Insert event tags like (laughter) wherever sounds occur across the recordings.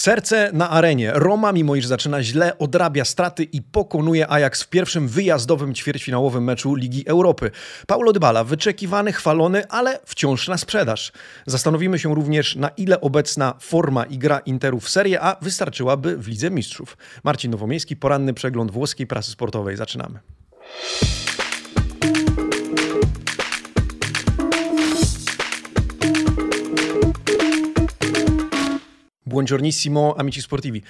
Serce na arenie. Roma, mimo iż zaczyna źle, odrabia straty i pokonuje Ajax w pierwszym wyjazdowym ćwierćfinałowym meczu Ligi Europy. Paulo Dybala, wyczekiwany, chwalony, ale wciąż na sprzedaż. Zastanowimy się również, na ile obecna forma i gra Interu w Serie A wystarczyłaby w Lidze Mistrzów. Marcin Nowomiejski, poranny przegląd włoskiej prasy sportowej. Zaczynamy. Buongiornissimo, amici sportivi.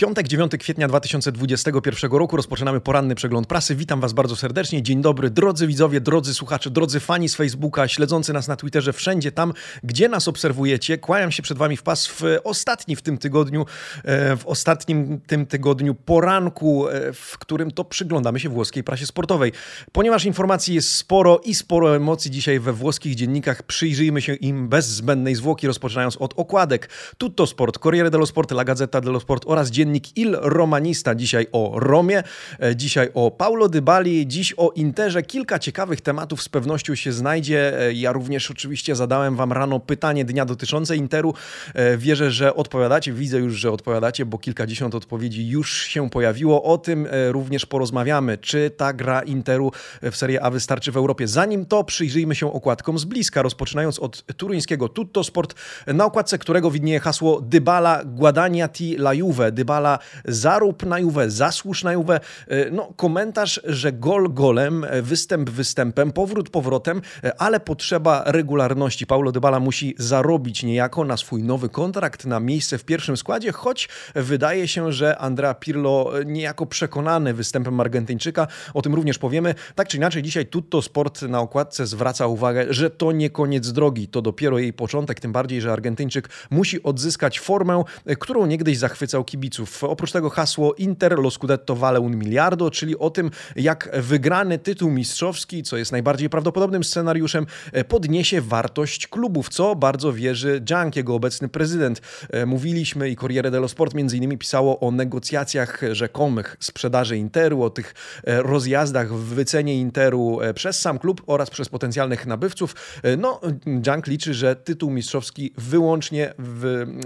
Piątek, 9 kwietnia 2021 roku rozpoczynamy poranny przegląd prasy. Witam Was bardzo serdecznie. Dzień dobry, drodzy widzowie, drodzy słuchacze, drodzy fani z Facebooka, śledzący nas na Twitterze, wszędzie tam, gdzie nas obserwujecie. Kłaniam się przed Wami w pas w ostatni w tym tygodniu, e, w ostatnim tym tygodniu poranku, e, w którym to przyglądamy się włoskiej prasie sportowej. Ponieważ informacji jest sporo i sporo emocji dzisiaj we włoskich dziennikach, przyjrzyjmy się im bez zbędnej zwłoki, rozpoczynając od okładek. Tutto Sport, Corriere dello Sport, La Gazzetta dello Sport oraz dziennik dziennik Il Romanista. Dzisiaj o Romie, e, dzisiaj o Paulo Dybali, dziś o Interze. Kilka ciekawych tematów z pewnością się znajdzie. E, ja również oczywiście zadałem wam rano pytanie dnia dotyczące Interu. E, wierzę, że odpowiadacie. Widzę już, że odpowiadacie, bo kilkadziesiąt odpowiedzi już się pojawiło. O tym również porozmawiamy. Czy ta gra Interu w Serie A wystarczy w Europie? Zanim to przyjrzyjmy się okładkom z bliska, rozpoczynając od turyńskiego Tutto Sport, na okładce którego widnieje hasło Dybala Guadagnati la Juve. Dybala Dybala, zarób na Juve, zasłuż na Juve. E, no, komentarz, że gol golem, e, występ występem, powrót powrotem, e, ale potrzeba regularności. Paulo Dybala musi zarobić niejako na swój nowy kontrakt, na miejsce w pierwszym składzie, choć wydaje się, że Andrea Pirlo niejako przekonany występem Argentyńczyka, o tym również powiemy. Tak czy inaczej, dzisiaj Tutto Sport na okładce zwraca uwagę, że to nie koniec drogi, to dopiero jej początek, tym bardziej, że Argentyńczyk musi odzyskać formę, którą niegdyś zachwycał kibiców. Oprócz tego hasło Inter lo scudetto vale un miliardo, czyli o tym, jak wygrany tytuł mistrzowski, co jest najbardziej prawdopodobnym scenariuszem, e, podniesie wartość klubów, co bardzo wierzy Jank, jego obecny prezydent. E, mówiliśmy i Corriere dello Sport między innymi pisało o negocjacjach rzekomych sprzedaży Interu, o tych e, rozjazdach w wycenie Interu przez sam klub oraz przez potencjalnych nabywców. No, Jank liczy, że tytuł mistrzowski wyłącznie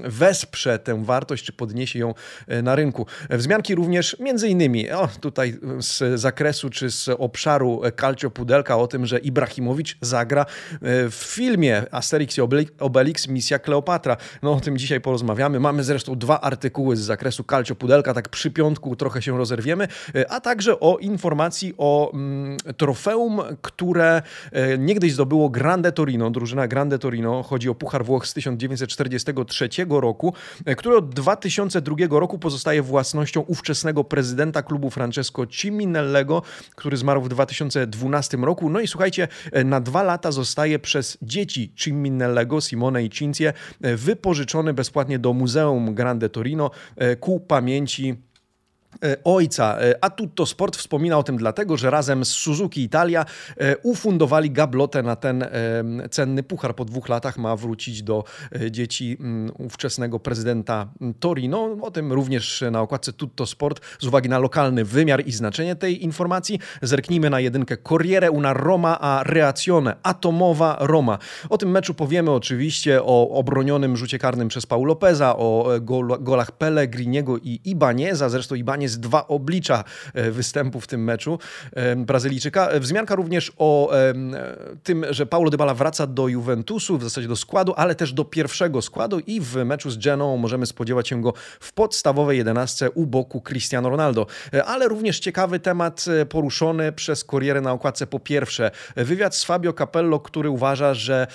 wesprze tę wartość, czy podniesie ją na rynku. Wzmianki również między innymi o, tutaj z zakresu czy z obszaru Calcio Pudelka o tym, że Ibrahimowicz zagra e, w filmie Asterix i Obelix Misja Kleopatra. No o tym dzisiaj porozmawiamy. Mamy zresztą dwa artykuły z zakresu Calcio Pudelka, tak przy piątku trochę się rozerwiemy, e, a także o informacji o mm, trofeum, które niegdyś zdobyło Grande Torino, drużyna Grande Torino. Chodzi o Puchar Włoch z 1943 roku, który od 2002 roku pozostaje własnością ówczesnego prezydenta klubu Francesco Ciminellego, który zmarł w 2012 roku. No i słuchajcie, na dwa lata zostaje przez dzieci Ciminellego, Simone i Cinzie, wypożyczony bezpłatnie do Muzeum Grande Torino e, ku pamięci E, ojca. E, a Tutto Sport wspomina o tym dlatego, że razem z Suzuki Italia e, ufundowali gablotę na ten cenny puchar. Po dwóch latach ma wrócić do dzieci mm, ówczesnego prezydenta Torino. O tym również na okładce Tutto Sport z uwagi na lokalny wymiar i znaczenie tej informacji. Zerknijmy na jedynkę Corriere una Roma a reazione. Atomowa Roma. O tym meczu powiemy oczywiście o obronionym rzucie karnym przez Paul Lopeza, o golach Pellegriniego i Ibaneza. Zresztą Ibanez jest dwa oblicza e, występu w tym meczu e, Brazylijczyka. Wzmianka również o e, tym, że Paulo Dybala wraca do Juventusu, w zasadzie do składu, ale też do pierwszego składu i w meczu z Geną możemy spodziewać się go w podstawowej jedenastce u boku Cristiano Ronaldo. Ale również ciekawy temat poruszony przez Corriere na okładce po pierwsze. Wywiad z Fabio Capello, który uważa, że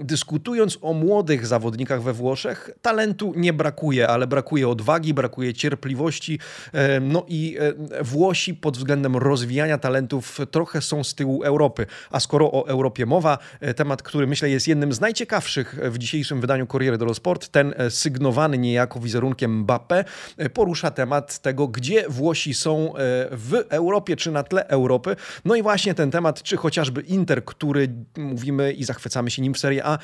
dyskutując o młodych zawodnikach we Włoszech, talentu nie brakuje, ale brakuje odwagi, brakuje cierpliwości, no i e, Włosi pod względem rozwijania talentów trochę są z tyłu Europy. A skoro o Europie mowa, e, temat, który myślę jest jednym z najciekawszych w dzisiejszym wydaniu Corriere dello Sport, ten e, sygnowany niejako wizerunkiem Mbappé, porusza temat tego, gdzie Włosi są w Europie czy na tle Europy. No i właśnie ten temat, czy chociażby Inter, który mówimy i zachwycamy się nim w Serie A,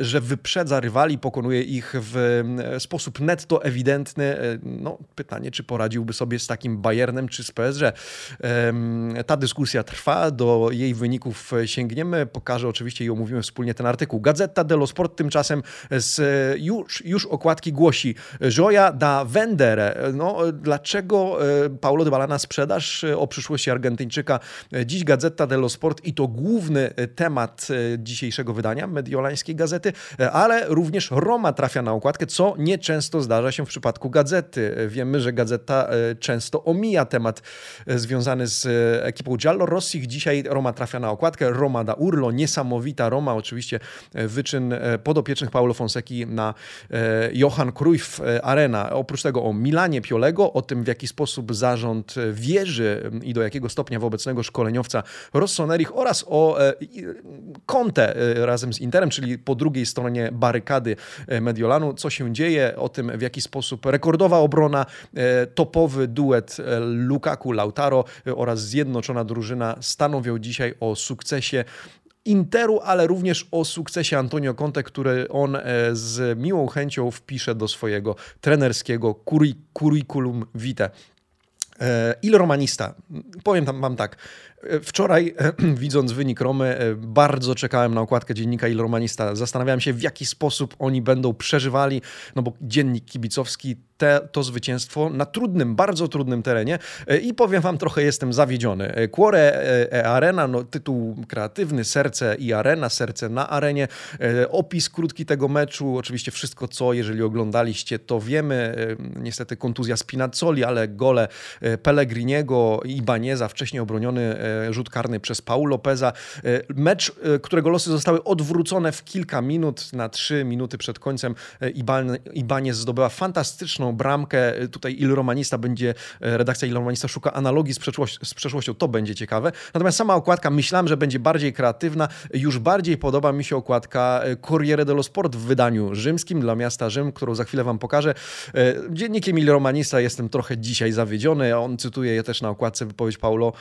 że wyprzedza rywali, pokonuje ich w sposób netto ewidentny. No, pytanie, czy poradziłby sobie sobie z takim Bayernem czy z PSG. Ta dyskusja trwa, do jej wyników sięgniemy. Pokażę oczywiście i omówimy wspólnie ten artykuł. Gazeta dello Sport tymczasem z już, już okładki głosi Joya da Vendere. No, dlaczego Paulo Dybala na sprzedaż o przyszłości Argentyńczyka? Dziś Gazeta dello Sport i to główny temat dzisiejszego wydania mediolańskiej gazety, ale również Roma trafia na okładkę, co nieczęsto zdarza się w przypadku gazety. Wiemy, że gazeta e, często omija temat e, związany z e, ekipą Giallo Rossich. Dzisiaj Roma trafia na okładkę. Roma da Urlo, niesamowita Roma, oczywiście wyczyn podopiecznych Paulo Fonseki na Johan Cruyff Arena. Oprócz tego o Milanie Piolego, o tym w jaki sposób zarząd wierzy i do jakiego stopnia w obecnego szkoleniowca Rossonerich oraz o Conte razem z Interem, czyli po drugiej stronie barykady Mediolanu, co się dzieje, o tym w jaki sposób rekordowa obrona, e, topowy duet e, Lukaku-Lautaro e, oraz zjednoczona drużyna stanowią dzisiaj o sukcesie Interu, ale również o sukcesie Antonio Conte, który on z miłą chęcią wpisze do swojego trenerskiego curriculum vitae. Il Romanista. Powiem tam mam tak. Wczoraj, (clears throat) widząc wynik Romy, bardzo czekałem na okładkę dziennika Il Romanista. Zastanawiałem się, w jaki sposób oni będą przeżywali, no bo dziennik kibicowski te, to zwycięstwo na trudnym, bardzo trudnym terenie i powiem wam, trochę jestem zawiedziony. Cuore e, Arena, no, tytuł kreatywny, serce i arena, serce na arenie. E, opis krótki tego meczu, oczywiście wszystko co, jeżeli oglądaliście, to wiemy. E, niestety kontuzja Spinazzoli, ale gole Pellegriniego i Banieza, wcześniej obroniony rzut karny przez Paul Lopeza. Mecz, którego losy zostały odwrócone w kilka minut, na trzy minuty przed końcem Ibanez zdobyła fantastyczną bramkę. Tutaj Il Romanista będzie, e, redakcja Il Romanista szuka analogii z, z przeszłością, to będzie ciekawe. Natomiast sama okładka myślałem, że będzie bardziej kreatywna. Już bardziej podoba mi się okładka e, Corriere dello Sport w wydaniu rzymskim dla miasta Rzym, którą za chwilę wam pokażę. E, dziennikiem Il Romanista jestem trochę dzisiaj zawiedziony. On cytuje je też na okładce wypowiedź Paulo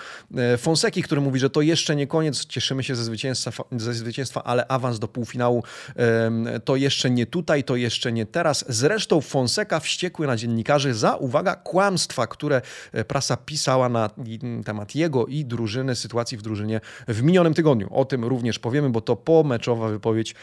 Fonseki, który mówi, że to jeszcze nie koniec. Cieszymy się ze zwycięstwa, ze zwycięstwa ale awans do półfinału to jeszcze nie tutaj, to jeszcze nie teraz. Zresztą Fonseca wściekł na dziennikarzy za, uwaga, kłamstwa, które e, prasa pisała na temat jego i drużyny, sytuacji w drużynie w minionym tygodniu. O tym również powiemy, bo to pomeczowa wypowiedź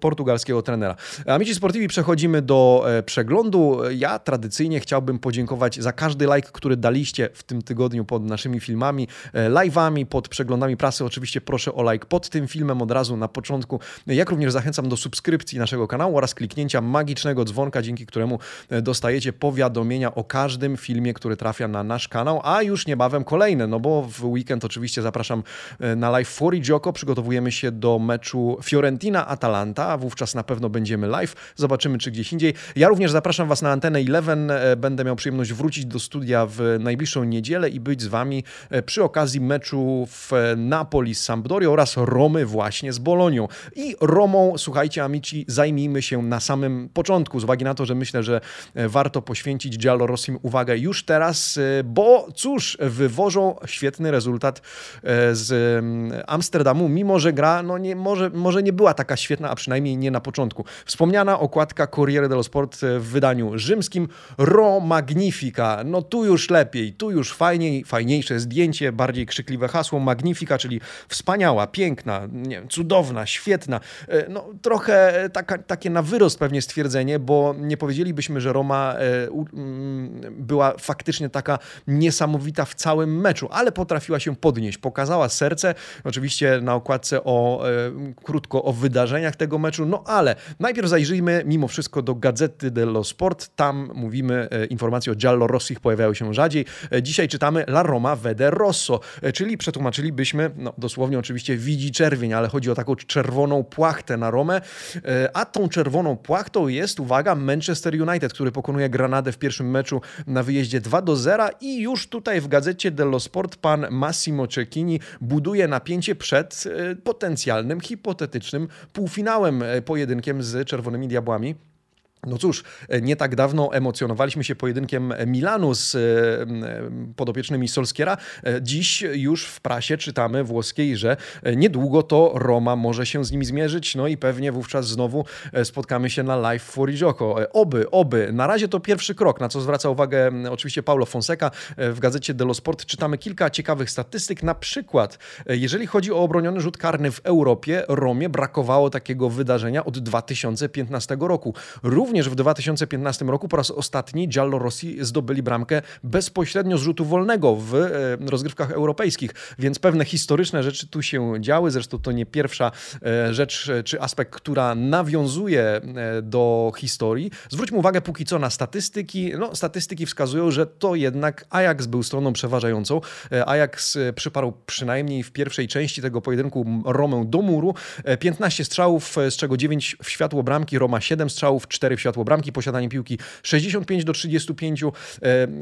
portugalskiego trenera. Amici Sportivi przechodzimy do e, przeglądu. Ja tradycyjnie chciałbym podziękować za każdy like, który daliście w tym tygodniu pod naszymi filmami, e, live'ami, pod przeglądami prasy. Oczywiście proszę o like pod tym filmem od razu na początku. Jak również zachęcam do subskrypcji naszego kanału oraz kliknięcia magicznego dzwonka, dzięki któremu dostajecie dostajecie powiadomienia o każdym filmie, który trafia na nasz kanał, a już niebawem kolejne, no bo w weekend oczywiście zapraszam e, na live Fori Gioco, przygotowujemy się do meczu Fiorentina-Atalanta, wówczas na pewno będziemy live, zobaczymy czy gdzieś indziej. Ja również zapraszam Was na Antenę 11, e, będę miał przyjemność wrócić do studia w najbliższą niedzielę i być z Wami e, przy okazji meczu w Napoli z Sampdoria oraz Romy właśnie z Bolonią. I Romą, słuchajcie amici, zajmijmy się na samym początku, z uwagi na to, że myślę, że warto poświęcić Giallo Rossim uwagę już teraz, y, bo cóż, wywożą świetny rezultat y, z mm, Amsterdamu, mimo że gra no nie, może, może nie była taka świetna, a przynajmniej nie na początku. Wspomniana okładka Corriere dello Sport w wydaniu rzymskim Ro Magnifica. No tu już lepiej, tu już fajniej, fajniejsze zdjęcie, bardziej krzykliwe hasło Magnifica, czyli wspaniała, piękna, nie cudowna, świetna. Y, no trochę taka, takie na wyrost pewnie stwierdzenie, bo nie powiedzielibyśmy, że Roma E, mm, była faktycznie taka niesamowita w całym meczu, ale potrafiła się podnieść. Pokazała serce, oczywiście na okładce o, e, krótko o wydarzeniach tego meczu, no ale najpierw zajrzyjmy mimo wszystko do Gazety dello Sport. Tam mówimy, e, informacje o Giallo Rossich pojawiają się rzadziej. Dzisiaj czytamy La Roma Vede Rosso, czyli przetłumaczylibyśmy, no dosłownie oczywiście widzi czerwień, ale chodzi o taką czerwoną płachtę na Romę, a tą czerwoną płachtą jest, uwaga, Manchester United, który pokonuje pokonuje Granadę w pierwszym meczu na wyjeździe 2 do 0 i już tutaj w gazecie dello Sport pan Massimo Cecchini buduje napięcie przed e, potencjalnym, hipotetycznym półfinałem, e, pojedynkiem z Czerwonymi Diabłami. No cóż, nie tak dawno emocjonowaliśmy się pojedynkiem Milanu z podopiecznymi Solskiera. Dziś już w prasie czytamy włoskiej, że niedługo to Roma może się z nimi zmierzyć, no i pewnie wówczas znowu spotkamy się na live for Idzioko. Oby, oby. Na razie to pierwszy krok, na co zwraca uwagę oczywiście Paulo Fonseca. W gazecie Dello Sport czytamy kilka ciekawych statystyk. Na przykład, jeżeli chodzi o obroniony rzut karny w Europie, Romie brakowało takiego wydarzenia od 2015 roku. Również Również w 2015 roku po raz ostatni Giallo Rossi zdobyli bramkę bezpośrednio z rzutu wolnego w e, rozgrywkach europejskich, więc pewne historyczne rzeczy tu się działy. Zresztą to nie pierwsza e, rzecz e, czy aspekt, która nawiązuje do historii. Zwróćmy uwagę póki co na statystyki. No, statystyki wskazują, że to jednak Ajax był stroną przeważającą. Ajax przyparł przynajmniej w pierwszej części tego pojedynku Romę do muru. 15 strzałów, z czego 9 w światło bramki, Roma 7 strzałów, 4 w światło bramki, posiadanie piłki 65 do 35, e,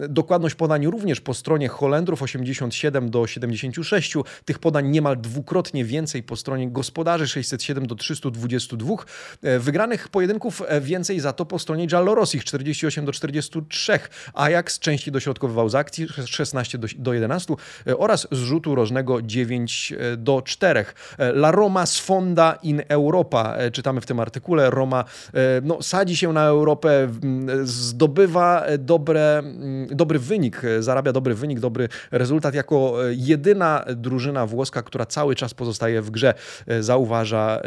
dokładność podań również po stronie Holendrów 87 do 76, tych podań niemal dwukrotnie więcej po stronie gospodarzy 607 do 322, e, wygranych pojedynków e, więcej za to po stronie Giallorossich 48 do 43, Ajax częściej dośrodkowywał z akcji 16 do 11 oraz z rzutu rożnego 9 do 4. La Roma sfonda in Europa, czytamy w tym artykule, Roma no, sadzi się na Europę, zdobywa dobre, dobry wynik, zarabia dobry wynik, dobry rezultat jako jedyna drużyna włoska, która cały czas pozostaje w grze, zauważa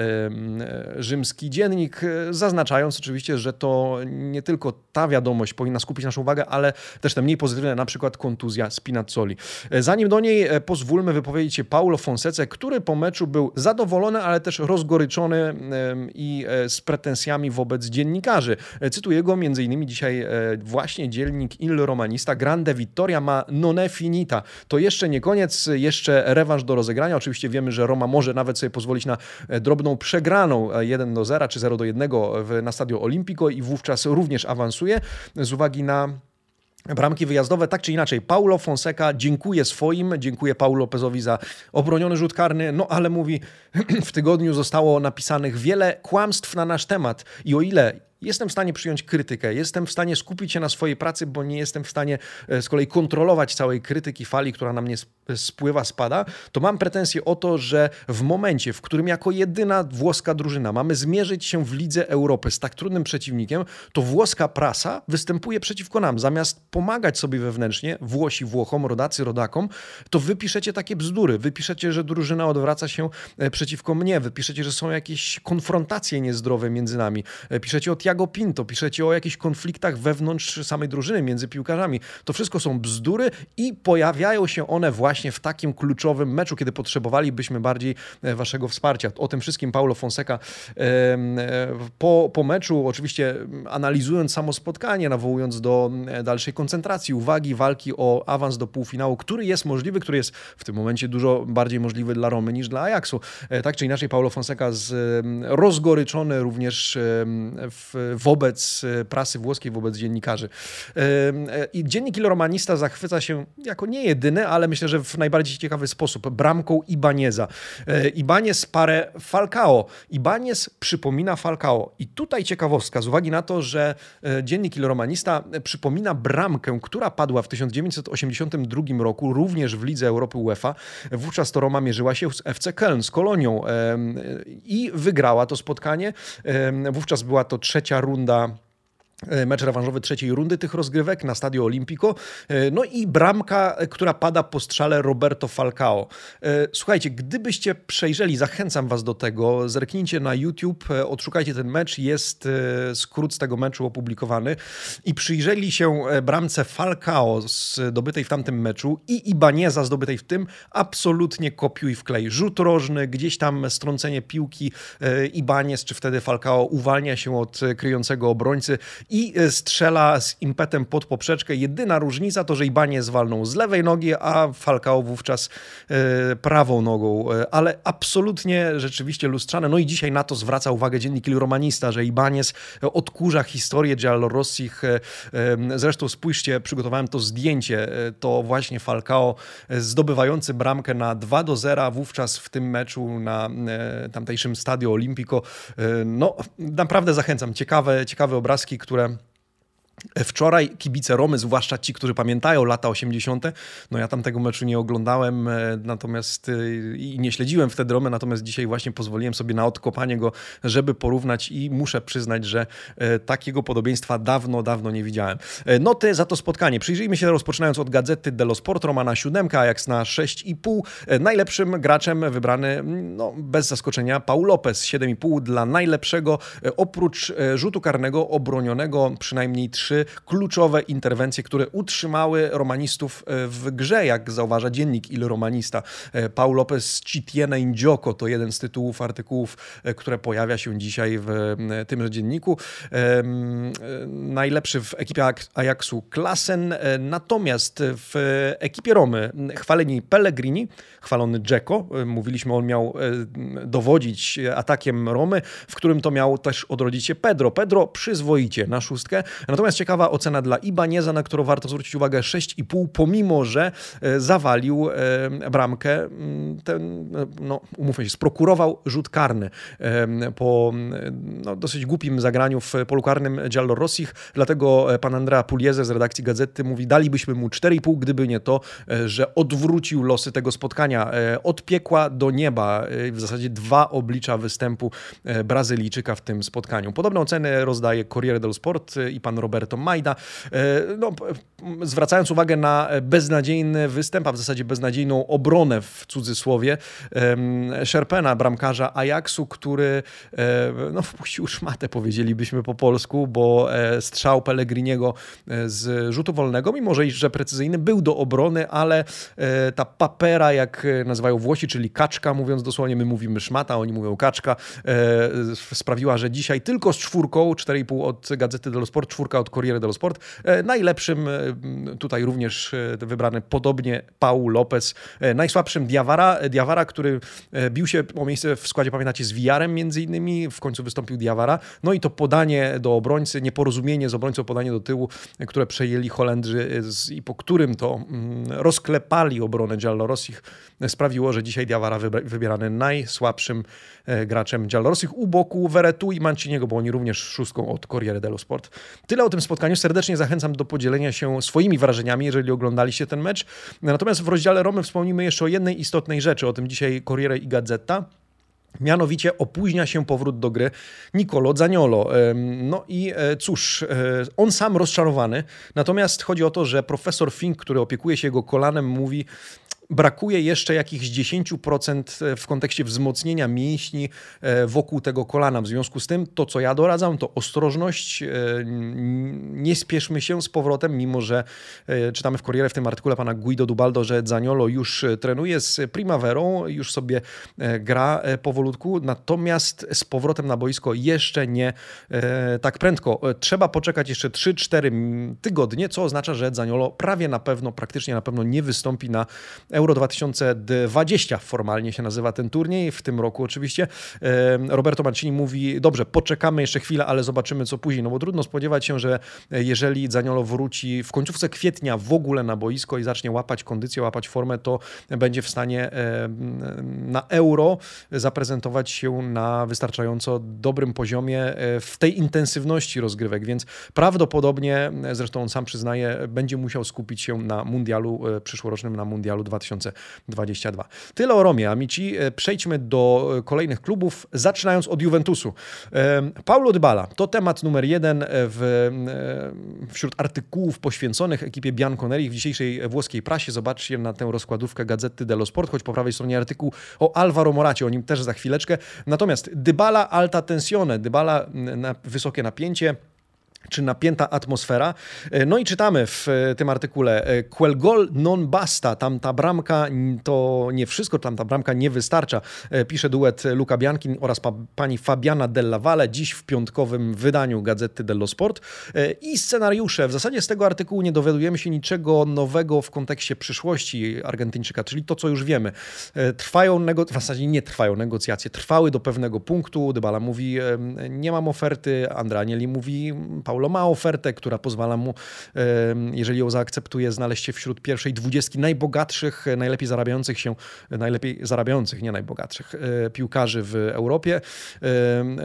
rzymski dziennik, zaznaczając oczywiście, że to nie tylko ta wiadomość powinna skupić naszą uwagę, ale też te mniej pozytywne, na przykład kontuzja Spinazzoli. Zanim do niej pozwólmy wypowiedzieć się Paulo Fonsece, który po meczu był zadowolony, ale też rozgoryczony i e, z pretensjami wobec dziennikarzy. E, cytuję go m.in. dzisiaj e, właśnie dzielnik Il Romanista. Grande Vittoria ma non finita. To jeszcze nie koniec, jeszcze rewanż do rozegrania. Oczywiście wiemy, że Roma może nawet sobie pozwolić na e, drobną przegraną 1 do 0 czy 0 do 1 na Stadio Olimpico i wówczas również awansuje z uwagi na Bramki wyjazdowe, tak czy inaczej, Paulo Fonseca dziękuję swoim, dziękuję Paulo Lopezowi za obroniony rzut karny, no ale mówi, (clears throat) w tygodniu zostało napisanych wiele kłamstw na nasz temat i o ile jestem w stanie przyjąć krytykę, jestem w stanie skupić się na swojej pracy, bo nie jestem w stanie e, z kolei kontrolować całej krytyki fali, która na mnie spływa, spada, to mam pretensje o to, że w momencie, w którym jako jedyna włoska drużyna mamy zmierzyć się w Lidze Europy z tak trudnym przeciwnikiem, to włoska prasa występuje przeciwko nam. Zamiast pomagać sobie wewnętrznie, Włosi Włochom, rodacy rodakom, to wypiszecie takie bzdury. Wypiszecie, że drużyna odwraca się e, przeciwko mnie, wypiszecie, że są jakieś konfrontacje niezdrowe między nami. E, piszecie o Tiago Pinto, piszecie o jakichś konfliktach wewnątrz samej drużyny, między piłkarzami. To wszystko są bzdury i pojawiają się one właśnie w takim kluczowym meczu, kiedy potrzebowalibyśmy bardziej e, waszego wsparcia. O tym wszystkim Paulo Fonseca e, po, po meczu, oczywiście analizując samo spotkanie, nawołując do e, dalszej koncentracji, uwagi, walki o awans do półfinału, który jest możliwy, który jest w tym momencie dużo bardziej możliwy dla Romy niż dla Ajaxu. Tak czy inaczej, Paulo Fonseca z, rozgoryczony również w wobec e, prasy włoskiej, wobec dziennikarzy. E, I dziennik Il Romanista zachwyca się jako nie jedyny, ale myślę, że w najbardziej ciekawy sposób bramką Ibaneza. E, Ibanez parę Falcao. Ibanez przypomina Falcao. I tutaj ciekawostka, z uwagi na to, że dziennik Il Romanista przypomina bramkę, która padła w 1982 roku, również w Lidze Europy UEFA. Wówczas to Roma mierzyła się z FC Köln, z Kolonią i wygrała to spotkanie. Wówczas była to trzecia trzecia runda E, mecz rewanżowy trzeciej rundy tych rozgrywek na Stadio Olimpico. E, no i bramka, e, która pada po strzale Roberto Falcao. Słuchajcie, gdybyście przejrzeli, zachęcam was do tego, zerknijcie na YouTube, odszukajcie ten mecz, jest skrót z tego meczu opublikowany i przyjrzeli się bramce Falcao zdobytej w tamtym meczu i Ibaneza zdobytej w tym, absolutnie kopiuj w klej. Rzut rożny, gdzieś tam strącenie piłki Ibanez, czy wtedy Falcao uwalnia się od kryjącego obrońcy i strzela z impetem pod poprzeczkę. Jedyna różnica to, że Ibanie zwalnął z lewej nogi, a Falcao wówczas prawą nogą, ale absolutnie rzeczywiście lustrzane. No i dzisiaj na to zwraca uwagę dziennik Il Romanista, że Ibanez odkurza historię Giallorossich. Zresztą spójrzcie, przygotowałem to zdjęcie, to właśnie Falcao zdobywający bramkę na 2 do 0 wówczas w tym meczu na tamtejszym Stadio Olimpico. No, naprawdę zachęcam. Ciekawe, ciekawe obrazki, które które Wczoraj kibice Romy, zwłaszcza ci, którzy pamiętają lata 80., no ja tam tego meczu nie oglądałem, e, natomiast e, i nie śledziłem wtedy Romy, natomiast dzisiaj właśnie pozwoliłem sobie na odkopanie go, żeby porównać i muszę przyznać, że e, takiego podobieństwa dawno, dawno nie widziałem. Noty za to spotkanie. Przyjrzyjmy się rozpoczynając od gazety Dello Sport, Roma na 7, Ajax na 6,5. Najlepszym graczem wybrany, no, bez zaskoczenia, Paul Lopez, 7,5 dla najlepszego, oprócz rzutu karnego obronionego przynajmniej 3 trzy kluczowe interwencje, które utrzymały romanistów e, w grze, jak zauważa dziennik Il Romanista. E, Paul Lopez Citiene Indioko to jeden z tytułów artykułów, e, które pojawia się dzisiaj w tymże dzienniku. Najlepszy w ekipie Ajaxu Klassen, natomiast w ekipie Romy chwaleni Pellegrini, chwalony Dzeko. Mówiliśmy, on miał dowodzić atakiem Romy, w którym to miał też odrodzić się Pedro. Pedro przyzwoicie na szóstkę. Natomiast ciekawa ocena dla Ibaneza, na którą warto zwrócić uwagę 6,5, pomimo że e, zawalił e, bramkę. Mm, ten, no, umówmy się, sprokurował rzut karny po no, dosyć głupim zagraniu w polu karnym Giallo Rossich. Dlatego e, pan Andrea Pugliese z redakcji Gazety mówi, dalibyśmy mu 4,5, gdyby nie to, że odwrócił losy tego spotkania. Od piekła do nieba. W zasadzie dwa oblicza występu Brazylijczyka w tym spotkaniu. Podobną ocenę rozdaje Corriere dello Sport i pan Robert Roberto Majda. E, no, zwracając uwagę na beznadziejny występ, a w zasadzie beznadziejną obronę w cudzysłowie Szerpena, bramkarza Ajaxu, który e, no, wpuścił szmatę, powiedzielibyśmy po polsku, bo e, strzał Pellegriniego z rzutu wolnego, mimo że, że precyzyjny, był do obrony, ale ta papera, jak nazywają Włosi, czyli kaczka, mówiąc dosłownie, my mówimy szmata, oni mówią kaczka, sprawiła, że dzisiaj tylko z czwórką, 4,5 od Gazety dello Sport, czwórka od Corriere dello Sport. E, najlepszym e, tutaj również e, wybrany podobnie Paul Lopez. Najsłabszym Diawara, Diawara, który bił się o miejsce w składzie, pamiętacie, z Wiarem między innymi. W końcu wystąpił Diawara. No i to podanie do obrońcy, nieporozumienie z obrońcą, podanie do tyłu, które przejęli Holendrzy i po którym to mm, rozklepali obronę Giallorossich, sprawiło, że dzisiaj Diawara wybierany najsłabszym graczem Giallorossich u boku Veretu i Manciniego, bo oni również szóstką od Corriere dello Sport. Tyle o tym spotkaniu. Serdecznie zachęcam do podzielenia się swoimi wrażeniami, jeżeli oglądaliście ten mecz. Natomiast w rozdziale Romy wspomnimy jeszcze o jednej istotnej rzeczy, o tym dzisiaj Corriere i Gazeta. Mianowicie opóźnia się powrót do gry Nicolo Zaniolo. No i e, cóż, e, on sam rozczarowany. Natomiast chodzi o to, że profesor Fink, który opiekuje się jego kolanem, mówi, brakuje jeszcze jakichś 10% e, w kontekście wzmocnienia mięśni e, wokół tego kolana. W związku z tym to, co ja doradzam, to ostrożność. E, nie spieszmy się z powrotem, mimo że czytamy w Corriere w tym artykule pana Guido Dubaldo, że Zaniolo już trenuje z Primaverą, już sobie gra powolutku, natomiast z powrotem na boisko jeszcze nie tak prędko. Trzeba poczekać jeszcze 3-4 tygodnie, co oznacza, że Zaniolo prawie na pewno, praktycznie na pewno nie wystąpi na Euro 2020 formalnie się nazywa ten turniej, w tym roku oczywiście. Roberto Mancini mówi, dobrze, poczekamy jeszcze chwilę, ale zobaczymy co później, no bo trudno spodziewać się, że jeżeli Zaniolo wróci w końcówce kwietnia w ogóle na boisko i zacznie łapać kondycję, łapać formę, to będzie w stanie na Euro zaprezentować się na wystarczająco dobrym poziomie e, w tej intensywności rozgrywek, więc prawdopodobnie, zresztą on sam przyznaje, będzie musiał skupić się na mundialu e, przyszłorocznym, na mundialu 2020. 2022. Tyle o Romie, amici. E, przejdźmy do e, kolejnych klubów, zaczynając od Juventusu. E, Paulo Dybala to temat numer jeden w, wśród artykułów poświęconych ekipie Bianconeri w dzisiejszej włoskiej prasie. Zobaczcie na tę rozkładówkę Gazety dello Sport, choć po prawej stronie artykuł o Alvaro Moracie, o nim też za chwileczkę. Natomiast Dybala alta tensione, Dybala na wysokie napięcie, czy napięta atmosfera. E, no i czytamy w e, tym artykule e, Quel gol non basta, tam ta bramka to nie wszystko, tam ta bramka nie wystarcza, pisze duet Luca Biankin oraz pa, pani Fabiana Della Valle dziś w piątkowym wydaniu Gazety dello Sport. I scenariusze. W zasadzie z tego artykułu nie dowiadujemy się niczego nowego w kontekście przyszłości Argentyńczyka, czyli to, co już wiemy. Trwają, w zasadzie nie trwają negocjacje, trwały do pewnego punktu. Dybala mówi, nie mam oferty, Andra Anieli mówi, Paulo ma ofertę, która pozwala mu, jeżeli ją zaakceptuje, znaleźć się wśród pierwszej dwudziestki najbogatszych, najlepiej zarabiających się, najlepiej zarabiających, nie najbogatszych e, piłkarzy w Europie.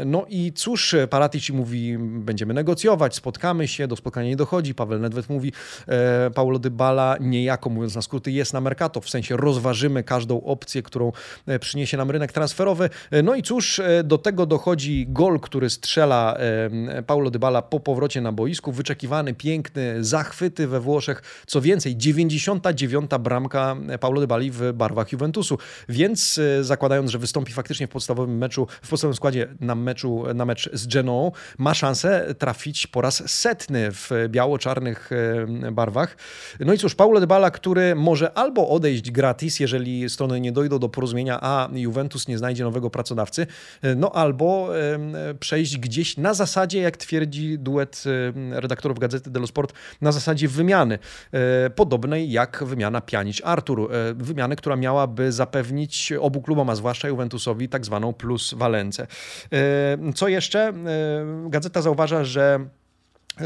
No i cóż, Paratici mówi, będziemy negocjować, spotkamy się, do spotkania nie dochodzi. Paweł Nedved mówi, e, Paulo Dybala niejako, mówiąc na skróty, jest na Mercato, w sensie rozważymy każdą opcję, którą e, przyniesie nam rynek transferowy. No i cóż, do tego dochodzi gol, który strzela Paulo Dybala po powrocie powrocie na boisku. Wyczekiwany, piękny, zachwyty we Włoszech. Co więcej, 99. bramka Paulo Dybali w barwach Juventusu. Więc e, zakładając, że wystąpi faktycznie w podstawowym meczu, w podstawowym składzie na, meczu, na mecz z Genoą, ma szansę trafić po raz setny w biało-czarnych e, barwach. No i cóż, Paulo Dybala, który może albo odejść gratis, jeżeli strony nie dojdą do porozumienia, a Juventus nie znajdzie nowego pracodawcy, e, no albo przejść gdzieś na zasadzie, jak twierdzi duet Y, redaktorów Gazety dello Sport na zasadzie wymiany, y, podobnej jak wymiana Pjanic-Artur. Y, wymiany, która miałaby zapewnić obu klubom, a zwłaszcza Juventusowi, tak zwaną plus Valencę. Co jeszcze? Gazeta zauważa, że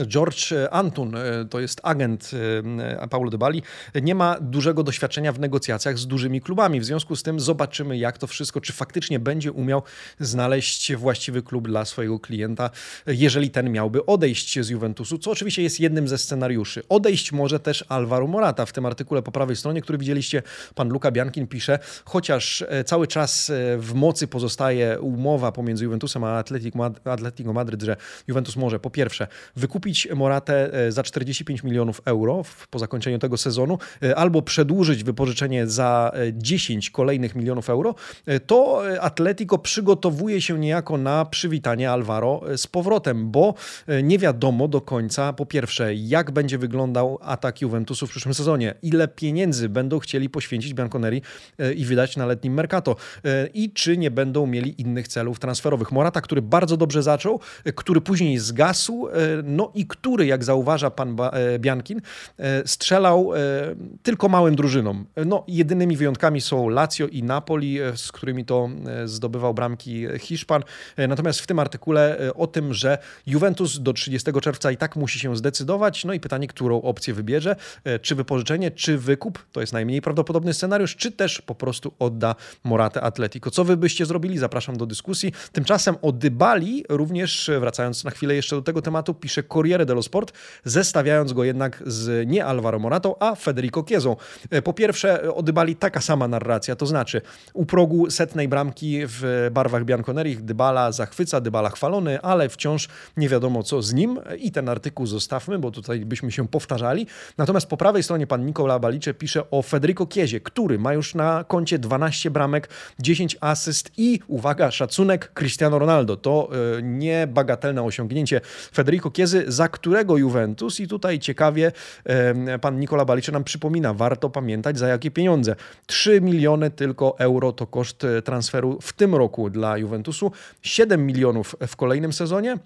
George Antun, e, to jest agent e, Paulo Dybali, nie ma dużego doświadczenia w negocjacjach z dużymi klubami. W związku z tym zobaczymy, jak to wszystko, czy faktycznie będzie umiał znaleźć właściwy klub dla swojego klienta, jeżeli ten miałby odejść z Juventusu, co oczywiście jest jednym ze scenariuszy. Odejść może też Alvaro Morata. W tym artykule po prawej stronie, który widzieliście, pan Luka Biankin pisze, chociaż e, cały czas w mocy pozostaje umowa pomiędzy Juventusem a Atletico Madryt, że Juventus może po pierwsze wykupić kupić Moratę e, za 45 milionów euro po zakończeniu tego sezonu, e, albo przedłużyć wypożyczenie za 10 e, kolejnych milionów euro, to Atletico przygotowuje się niejako na przywitanie Alvaro z powrotem, bo nie wiadomo do końca, po pierwsze, jak będzie wyglądał atak Juventusu w przyszłym sezonie, ile pieniędzy będą chcieli poświęcić Bianconeri i wydać na letnim Mercato i czy nie będą mieli innych celów transferowych. Morata, który bardzo dobrze zaczął, który później zgasł, no i który, jak zauważa pan e, Biankin, e, strzelał e, tylko małym drużynom. No, jedynymi wyjątkami są Lazio i Napoli, z którymi to zdobywał bramki Hiszpan. Natomiast w tym artykule o tym, że Juventus do 30 czerwca i tak musi się zdecydować. No i pytanie, którą opcję wybierze, czy wypożyczenie, czy wykup, to jest najmniej prawdopodobny scenariusz, czy też po prostu odda Moratę Atletico. Co wy byście zrobili? Zapraszam do dyskusji. Tymczasem o Dybali, również wracając na chwilę jeszcze do tego tematu, pisze Corriere dello Sport, zestawiając go jednak z nie Alvaro Moratą, a Federico Chiesą. E, po pierwsze, odybali taka sama narracja, to znaczy u progu setnej bramki w barwach Bianconeri Dybala zachwyca, Dybala chwalony, ale wciąż nie wiadomo co z nim i ten artykuł zostawmy, bo tutaj byśmy się powtarzali. Natomiast po prawej stronie pan Nikola Balicze pisze o Federico Chiesie, który ma już na koncie 12 bramek, 10 asyst i uwaga, szacunek Cristiano Ronaldo. To e, niebagatelne osiągnięcie Federico Chiesy, za którego Juventus i tutaj ciekawie pan Nikola Balicze nam przypomina, warto pamiętać za jakie pieniądze. 3 miliony tylko euro to koszt e, transferu w tym roku dla Juventusu, 7 milionów w kolejnym sezonie.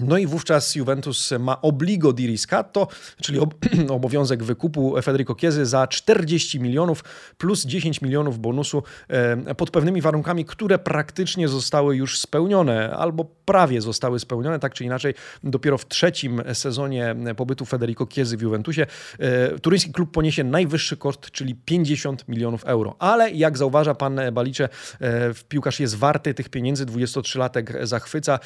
No i wówczas Juventus ma obligo di riscatto, czyli ob (clears throat) obowiązek wykupu Federico Chiesy za 40 milionów plus 10 milionów bonusu e, pod pewnymi warunkami, które praktycznie zostały już spełnione albo prawie zostały spełnione, tak czy inaczej dopiero w trzecim sezonie pobytu Federico Chiesy w Juventusie e, turyński klub poniesie najwyższy koszt, czyli 50 milionów euro. Ale jak zauważa pan Balicze, e, piłkarz jest warty tych pieniędzy, 23-latek zachwyca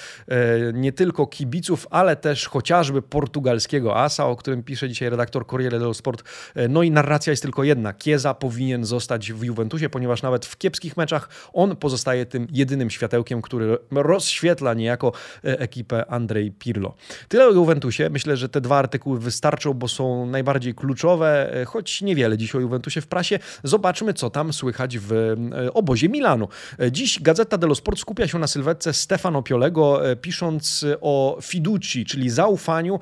nie tylko kibiców, ale też chociażby portugalskiego asa, o którym pisze dzisiaj redaktor Corriere dello Sport. E, no i narracja jest tylko jedna. Kieza powinien zostać w Juventusie, ponieważ nawet w kiepskich meczach on pozostaje tym jedynym światełkiem, który rozświetla niejako e, ekipę Andrzej Pirlo. Tyle o Juventusie. Myślę, że te dwa artykuły wystarczą, bo są najbardziej kluczowe, e, choć niewiele dziś o Juventusie w prasie. Zobaczmy, co tam słychać w obozie Milanu. Dziś Gazeta dello Sport skupia się na sylwetce Stefano Piolego, pisząc o o fiduci, czyli zaufaniu,